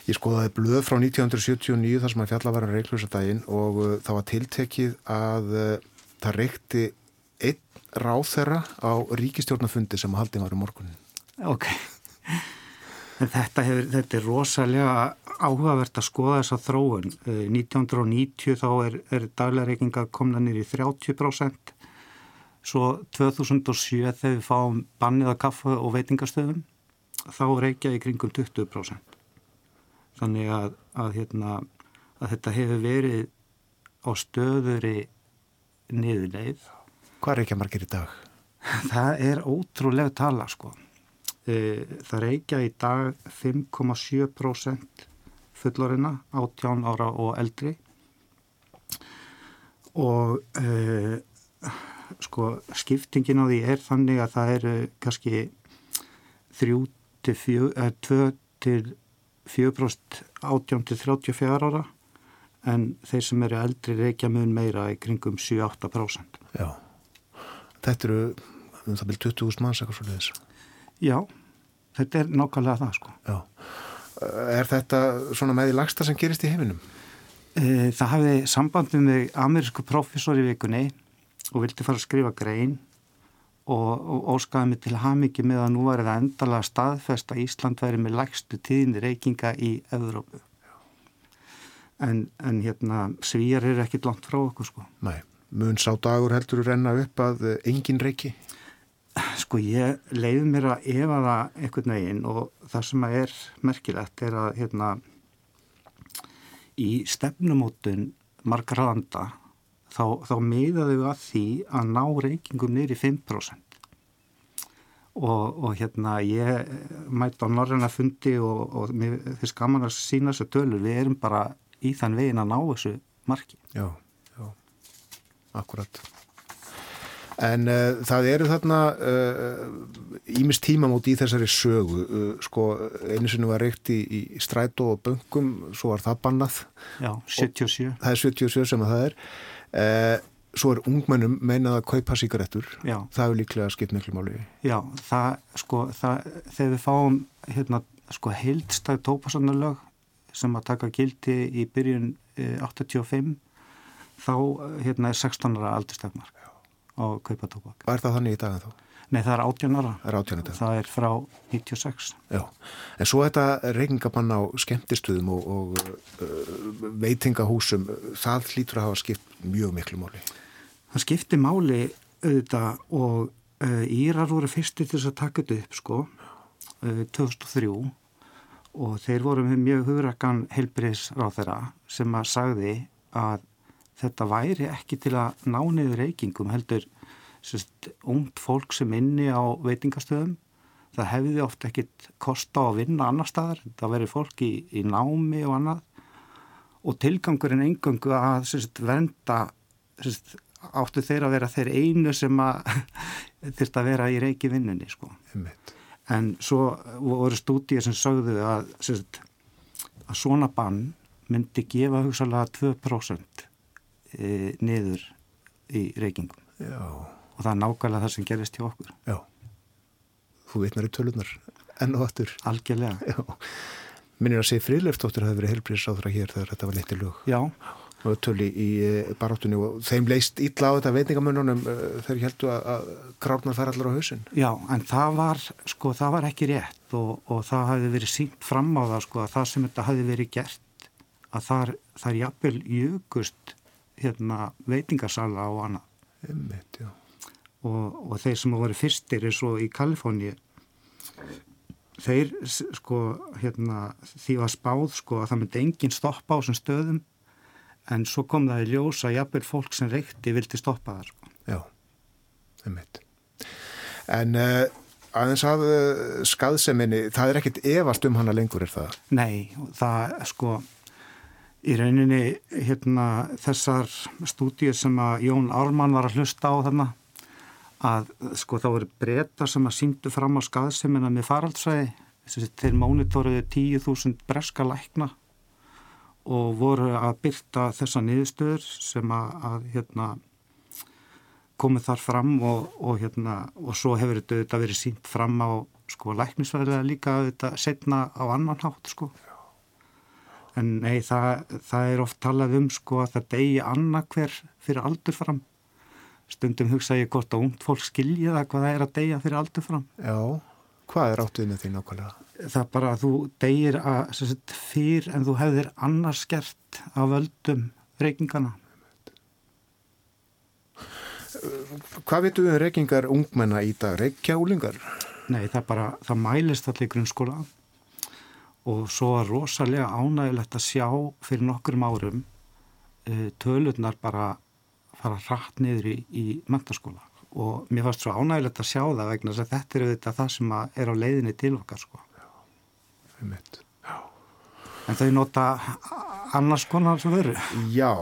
Speaker 1: Ég skoðaði blöð frá 1979 þar sem að fjalla var að reiklusa daginn og uh, það var tiltekið að uh, það reikti einn ráþerra á ríkistjórnafundi sem haldið var um morgunin.
Speaker 9: Ok. En þetta, hefur, þetta er rosalega áhugavert að skoða þessa þróun. 1990 þá er, er daglegarreikingar komna nýri 30%. Svo 2007 þegar við fáum bannið að kaffa og veitingastöðum þá reykja í kringum 20%. Þannig að, að, hérna, að þetta hefur verið á stöðuri niðurleið.
Speaker 1: Hvað reykja margir í dag?
Speaker 9: Það er ótrúlega tala sko. E, það reykja í dag 5,7% fullorina, 18 ára og eldri og e, sko skiptingin á því er þannig að það eru kannski 3 til 4, 2 til 4% 18 til 34 ára en þeir sem eru eldri reykja mun meira í kringum 7-8%.
Speaker 1: Já, þetta eru um það byrjum 20.000 manns eitthvað svolítið þessu.
Speaker 9: Já, þetta er nákvæmlega það sko.
Speaker 1: Já. Er þetta svona með í lagsta sem gerist í heiminum?
Speaker 9: E, það hafði sambandum með amerísku profesor í vikunni og vildi fara að skrifa grein og, og óskaði mig til hamingi með að nú var það endalega staðfest að Ísland væri með lægstu tíðinni reykinga í Evrópu. En, en hérna svíjar er ekkit langt frá okkur sko.
Speaker 1: Nei, mun sá dagur heldur að renna upp að engin reyki?
Speaker 9: Sko ég leiði mér að efa það einhvern veginn og það sem er merkilegt er að hérna í stefnumótun margar landa þá, þá miðaðu að því að ná reykingum neyri 5% og, og hérna ég mætti á norræna fundi og, og mér finnst gaman að sína þessu tölur, við erum bara í þann vegin að ná þessu marki.
Speaker 1: Já, já, akkurat. En uh, það eru þarna ímist uh, tímamót í þessari sögu. Uh, sko, einu sinni var reykt í, í strætó og böngum, svo var það bannað.
Speaker 9: Já, 77.
Speaker 1: Og það er 77 sem að það er. Svo er ungmennum meinað að kaupa síkaretur.
Speaker 9: Já.
Speaker 1: Það er líklega skipt miklu máli.
Speaker 9: Já, það, sko, það, þegar við fáum hérna, sko, heildstæð tópasannuleg sem að taka gildi í byrjun 85, þá hérna, er 16 ára aldurstakmark á kaupa tóbak.
Speaker 1: Hvað er það þannig í dag en þá?
Speaker 9: Nei, það er 18 ára.
Speaker 1: Það er 18 ára.
Speaker 9: Það er frá 96.
Speaker 1: Já, en svo þetta reyningabann á skemmtistuðum og, og uh, veitingahúsum, það hlýtur að hafa skipt mjög miklu máli.
Speaker 9: Það skipti máli auðvitað og uh, Írar voru fyrsti til þess að taka þetta upp, sko, uh, 2003 og þeir voru með mjög hugrakkan helbriðsráð þeirra sem að sagði að þetta væri ekki til að ná niður reykingum heldur sérst, ungt fólk sem inni á veitingastöðum það hefði oft ekkit kosta að vinna annar staðar, það veri fólk í, í námi og annað og tilgangurinn engöngu að sérst, venda sérst, áttu þeir að vera þeir einu sem að þurft að vera í reyki vinnunni sko. en svo voru stúdíu sem sögðu að, að svona bann myndi gefa hugsalega 2% e, niður í reykingum.
Speaker 1: Já.
Speaker 9: og það er nákvæmlega það sem gerist hjá okkur.
Speaker 1: Já, þú veitnar í tölunar enn og aftur.
Speaker 9: Algjörlega.
Speaker 1: Já. Minnir að segja fríðlefstóttur hafi verið helbriðsáðra hér þegar þetta var litið lög.
Speaker 9: Já.
Speaker 1: Og tölu í baráttunni og þeim leist ítla á þetta veitingamönnunum þegar heldur að, að krárnar fær allar á hausin
Speaker 9: Já, en það var sko, það var ekki rétt og, og það hafi verið sínt fram á það sko að það sem þetta hafi verið gert að þar, þar jafnvel jökust hérna veitingarsala og annað
Speaker 1: Einmitt,
Speaker 9: og, og þeir sem voru fyrstir eins og í Kaliforni þeir sko hérna því var spáð sko að það myndi enginn stoppa á þessum stöðum en svo kom það í ljós að jafnvel fólk sem reykti vildi stoppa það sko.
Speaker 1: Já, einmitt En uh, aðeins að uh, skaðseminni, það er ekkit efast um hana lengur er það?
Speaker 9: Nei, það sko í rauninni hérna þessar stúdíu sem að Jón Ármann var að hlusta á þarna að sko þá eru breyta sem að síndu fram á skaðsemina með faraldsvæði þeir mónitóruðu 10.000 breska lækna og voru að byrta þessa niðurstöður sem að, að hérna komið þar fram og, og hérna og svo hefur þetta verið sínt fram á sko læknisvæðilega líka þetta setna á annan hátt sko en nei það, það er oft talað um sko að það degi annarkver fyrir aldur fram stundum hugsa ég hvort að ungt fólk skilja það hvað það er að deyja fyrir aldur fram
Speaker 1: Já, hvað er áttuð með því nákvæmlega?
Speaker 9: það bara að þú deyir að sagt, fyrr en þú hefðir annars gert af völdum reykingana.
Speaker 1: Hvað veitum við um reykingar ungmenna í dag? Reykja úlingar?
Speaker 9: Nei, það bara, það mælist allir grunnskóla og svo var rosalega ánægilegt að sjá fyrir nokkurum árum uh, tölurnar bara fara rætt niður í, í mentaskóla og mér fannst svo ánægilegt að sjá það vegna þess að þetta er auðvitað það sem er á leiðinni til okkar sko.
Speaker 1: Um mitt. Já.
Speaker 9: En þau nota annars konar sem veru.
Speaker 1: Já,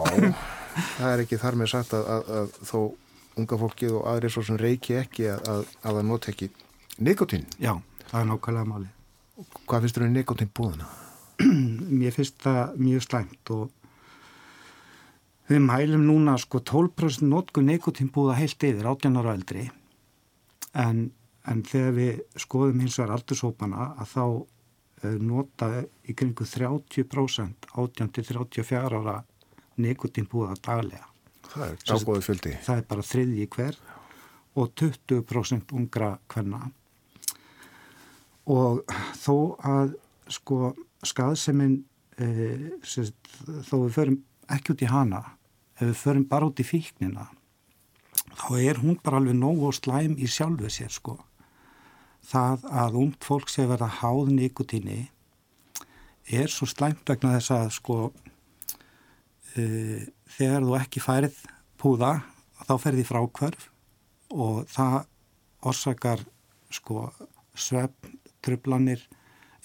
Speaker 1: það er ekki þar með sagt að, að, að þó unga fólkið og aðri svo sem reiki ekki að, að það nota ekki nikotín.
Speaker 9: Já, það er nákvæmlega málið.
Speaker 1: Hvað finnst þér um nikotín búðina?
Speaker 9: mér finnst það mjög slæmt og Við mælum núna sko 12% notku nekotínbúða heilt yfir 18 ára eldri en, en þegar við skoðum hins vegar aldursópana að þá uh, nota í kringu 30% 18-34 ára nekotínbúða daglega.
Speaker 1: Það er.
Speaker 9: Það er bara þriðji hver og 20% ungra hvenna og þó að sko skaðseminn uh, þó við förum ekki út í hana ef við förum bara út í fíknina þá er hún bara alveg nóg og slæm í sjálfu sér sko. Það að ungd fólk sé verða háð nikotíni er svo slæmt vegna þess að sko uh, þegar þú ekki færið púða þá ferði frákvörf og það orsakar sko svefn, tröflanir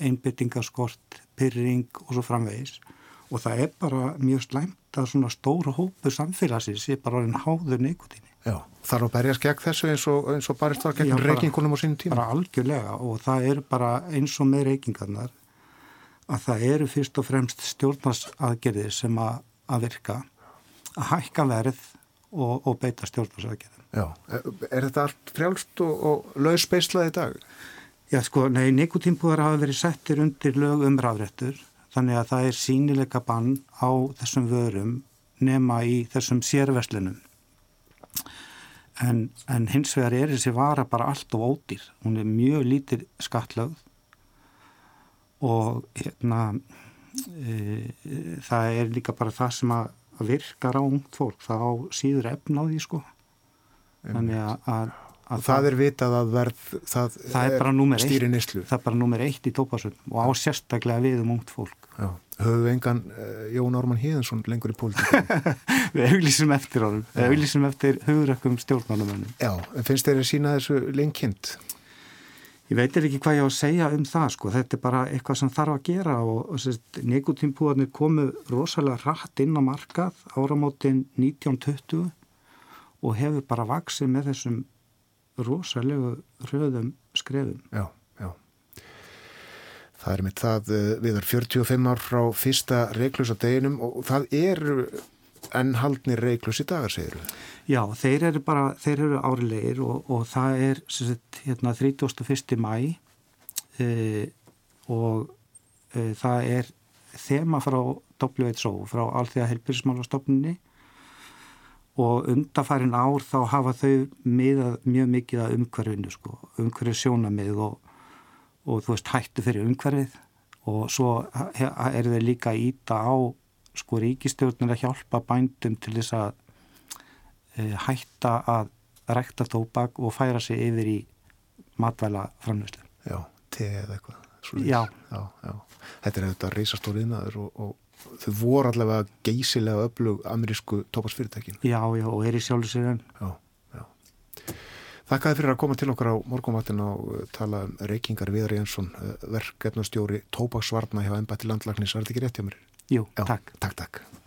Speaker 9: einbyttingaskort, pyrring og svo framvegis og það er bara mjög slæmt að svona stóra hópu samfélagsins er bara orðin háður neikutíni.
Speaker 1: Já, þarf að berjast gegn þessu eins og, eins og barist var gegn reykingunum á sínum tíma?
Speaker 9: Bara algjörlega og það er bara eins og með reykingarnar að það eru fyrst og fremst stjórnarsaðgerðir sem að, að virka að hækka verð og, og beita stjórnarsaðgerðum.
Speaker 1: Já, er þetta allt frjálst og, og laus beislað í dag?
Speaker 9: Já, sko, nei, nikotínbúðar hafa verið settir undir lög um rafrættur þannig að það er sínileika bann á þessum vörum nema í þessum sérverslunum. En, en hins vegar er þessi vara bara allt og ódýr. Hún er mjög lítir skattlögð og hérna, e, það er líka bara það sem að virkar á ungt fólk. Það á síður efn á því sko. Þannig að, að
Speaker 1: það er vitað að verð, það,
Speaker 9: það er
Speaker 1: stýri nýslu.
Speaker 9: Það er bara nummer eitt í tópasöndum og á sérstaklega við um ungt fólk.
Speaker 1: Já, höfum við engan uh, Jón Ármann Híðinsson lengur í pólitíkum?
Speaker 9: við auglísum eftir honum, við auglísum eftir hugurökkum stjórnmálumönnum.
Speaker 1: Já, en finnst þeir að sína þessu lengind?
Speaker 9: Ég veitir ekki hvað ég á að segja um það sko, þetta er bara eitthvað sem þarf að gera og, og nekotímpúarnir komu rosalega rætt inn á markað áramótin 1920 og hefur bara vaksið með þessum rosalegu röðum skrefum.
Speaker 1: Já, já. Það er mitt það við erum 45 ár frá fyrsta reiklus á deginum og það eru ennhaldni reiklus í dagar, segir við.
Speaker 9: Já, þeir eru bara, þeir eru árilegir og, og það er sagt, hérna, 31. mæ e, og e, það er þema frá WHO, frá Alþjóða helbyrgismálastofnunni og undarfærin ár þá hafa þau miðað mjög mikið að umhverfinu sko, umhverfið sjónamið og, og þú veist hættu fyrir umhverfið og svo er þau líka íta á sko ríkistjórnir að hjálpa bændum til þess að e, hætta að rekta tóbak og færa sig yfir í matvæla framlöslu.
Speaker 1: Já, tegið eitthvað.
Speaker 9: Já.
Speaker 1: já, já. Þetta er auðvitað reysastóriðnaður og, og þau voru allavega geysilega öflug amerísku tópasfyrirtækin.
Speaker 9: Já, já, og er í
Speaker 1: já. Þakkaði fyrir að koma til okkar á morgumattin og uh, tala um reykingar Viðar Jensson, uh, verkefnastjóri tópaksvarna hjá Embætti landlagnis. Var þetta ekki rétt hjá mér?
Speaker 9: Jú,
Speaker 1: já,
Speaker 9: takk.
Speaker 1: Takk, takk.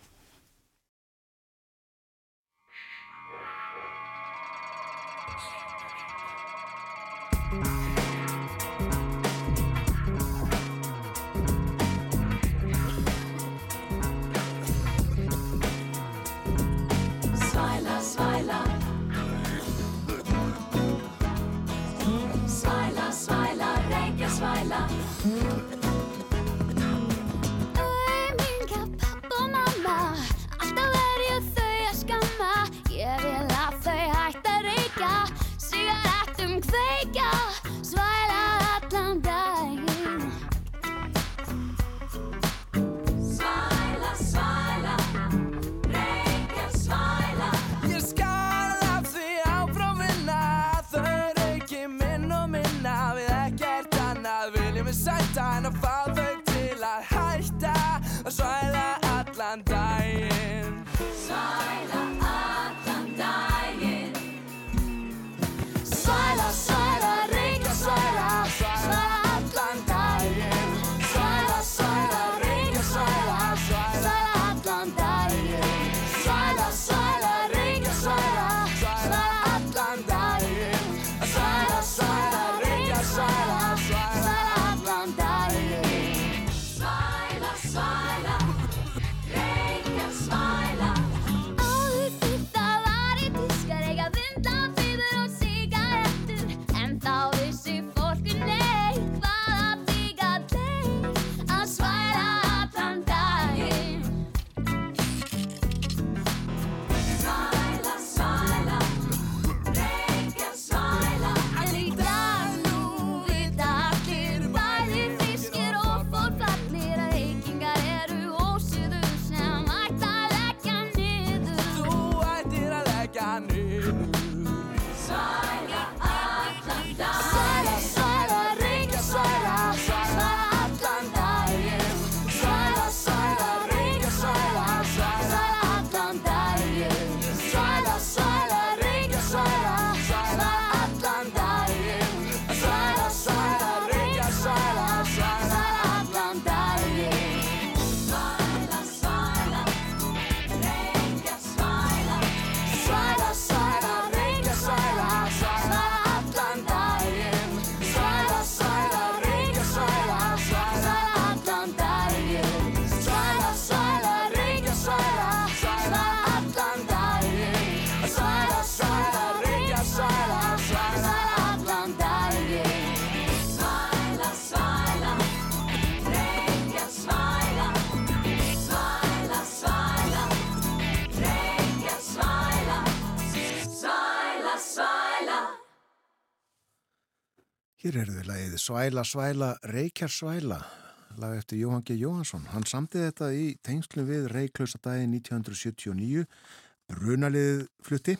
Speaker 1: Lagið Svæla, svæla, reykjar svæla, lag eftir Jóhann G. Jóhansson. Hann samtið þetta í tengslu við Reyklausa dagi 1979, brunaliðið flutti,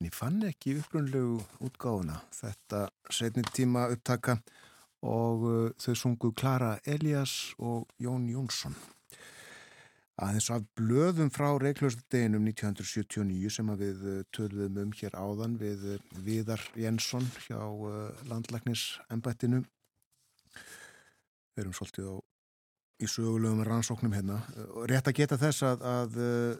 Speaker 1: en ég fann ekki upprunlegu útgáfuna. Þetta setni tíma upptaka og uh, þau sungu Klara Elias og Jón Jónsson. Aðeins af blöðum frá Reyklausadeginum 1979 sem að við uh, töluðum um hér áðan við uh, Viðar Jensson hjá uh, landlæknisembættinu. Við erum svolítið á, í sögulegum rannsóknum hérna. Rétt að geta þess að, að uh,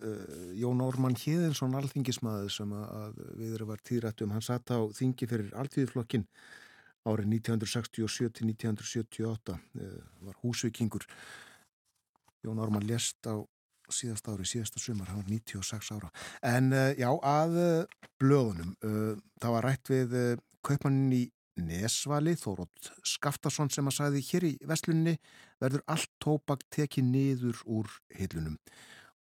Speaker 1: Jón Orman Híðinsson, alþingismæður sem að, að Viðar var tíðrættum, hann satt á þingi fyrir alltíðflokkin árið 1967-1978, uh, var húsvikingur. Jón Ármann lest á síðast ári, síðasta sumar, hann var 96 ára. En uh, já, að uh, blöðunum, uh, það var rætt við kaupmannin í Nesvali, Þórótt Skaftarsson sem að sagði hér í vestlunni verður allt tópak tekið niður úr hillunum.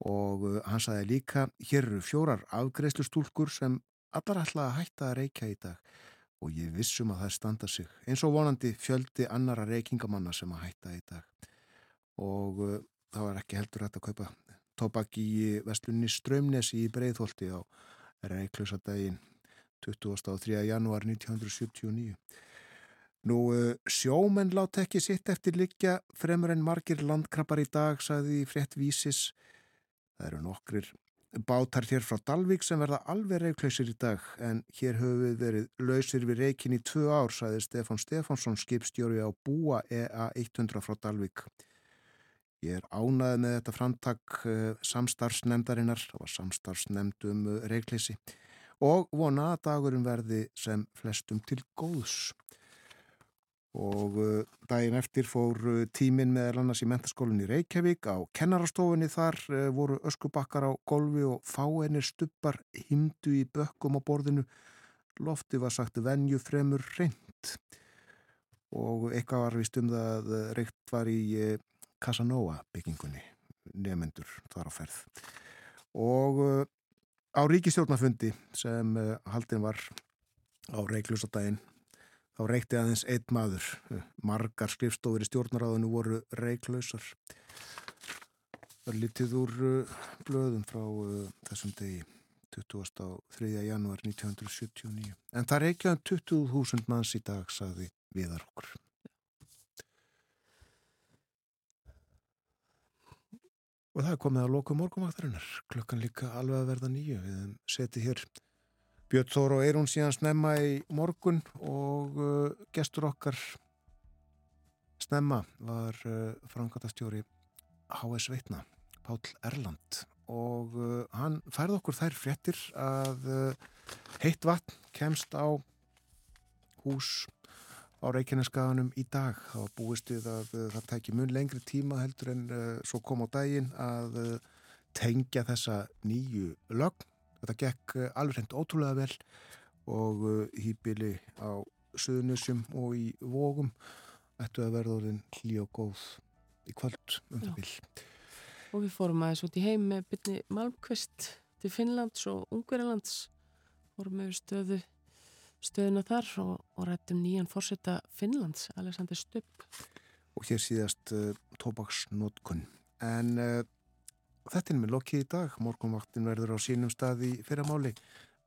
Speaker 1: Og hann sagði líka, hér eru fjórar afgreiðslustúlkur sem allar ætla að hætta að reykja í dag og ég vissum að það standa sig eins og vonandi fjöldi annara reykingamanna sem að hætta í dag og það var ekki heldur hægt að kaupa tóbak í vestlunni Strömnesi í Breiðholti á Reyklusadaginn 23. janúar 1979. Nú sjómenn látt ekki sitt eftir liggja fremur en margir landkrabbar í dag, sagði í frétt vísis. Það eru nokkrir bátar hér frá Dalvik sem verða alveg reyklausir í dag en hér höfum við verið lausir við reykin í tvö ár, sagði Stefán Stefánsson skipstjóri á Búa EA 100 frá Dalvik. Ég er ánaði með þetta framtak samstarfsnemdarinnar, það var samstarfsnemd um reikleysi og vona að dagurum verði sem flestum til góðs. Og daginn eftir fór tíminn meðal annars í mentaskólinni Reykjavík á kennarastofunni þar voru öskubakkar á golfi og fáennir stubbar himdu í bökkum á borðinu. Lofti var sagt venju fremur reynd og eitthvað var vist um það að reykt var í Casanova byggingunni, nefnendur þar á ferð. Og uh, á ríkistjórnafundi sem uh, haldin var á reiklusadaginn, þá reykti aðeins einn maður. Margar skrifstofur í stjórnaráðinu voru reiklausar. Það er litið úr uh, blöðum frá þessum degi 23. janúar 1979. En það reykjaðum 20.000 manns í dag, saði viðar okkur. Og það er komið að loku morgumvaktarinnar, klukkan líka alveg að verða nýju. Við setjum hér Björn Þór og Eirún síðan snemma í morgun og uh, gestur okkar snemma var uh, frangatastjóri H.S. Veitna, Pál Erland og uh, hann færði okkur þær fréttir að heitt vatn kemst á hús á Reykjaneskaganum í dag. Það var búist við að uh, það tæki mun lengri tíma heldur en uh, svo kom á daginn að uh, tengja þessa nýju lögn. Þetta gekk alveg hreint ótrúlega vel og hýpili á Suðunusjum og í Vógum ættu að verða orðin hlý og góð í kvöld um það vil.
Speaker 2: Og við fórum aðeins út í heim með byrni Malmqvist til Finnlands og Ungverilands. Fórum með stöðu stöðuna þar og, og rættum nýjan fórsetta Finnlands, Alexander Stubb.
Speaker 1: Og hér síðast uh, tóbaksnótkun. En uh, þetta er með lokið í dag. Morgunvaktin verður á sínum stað í fyrramáli.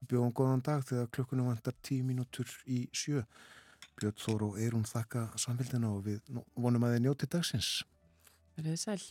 Speaker 1: Bjóðum góðan dag þegar klukkunum vantar tíu mínútur í sjö. Björn Þór og Eirún þakka samfélgina og við vonum að þið njóti dagsins.
Speaker 2: Verðið sæl.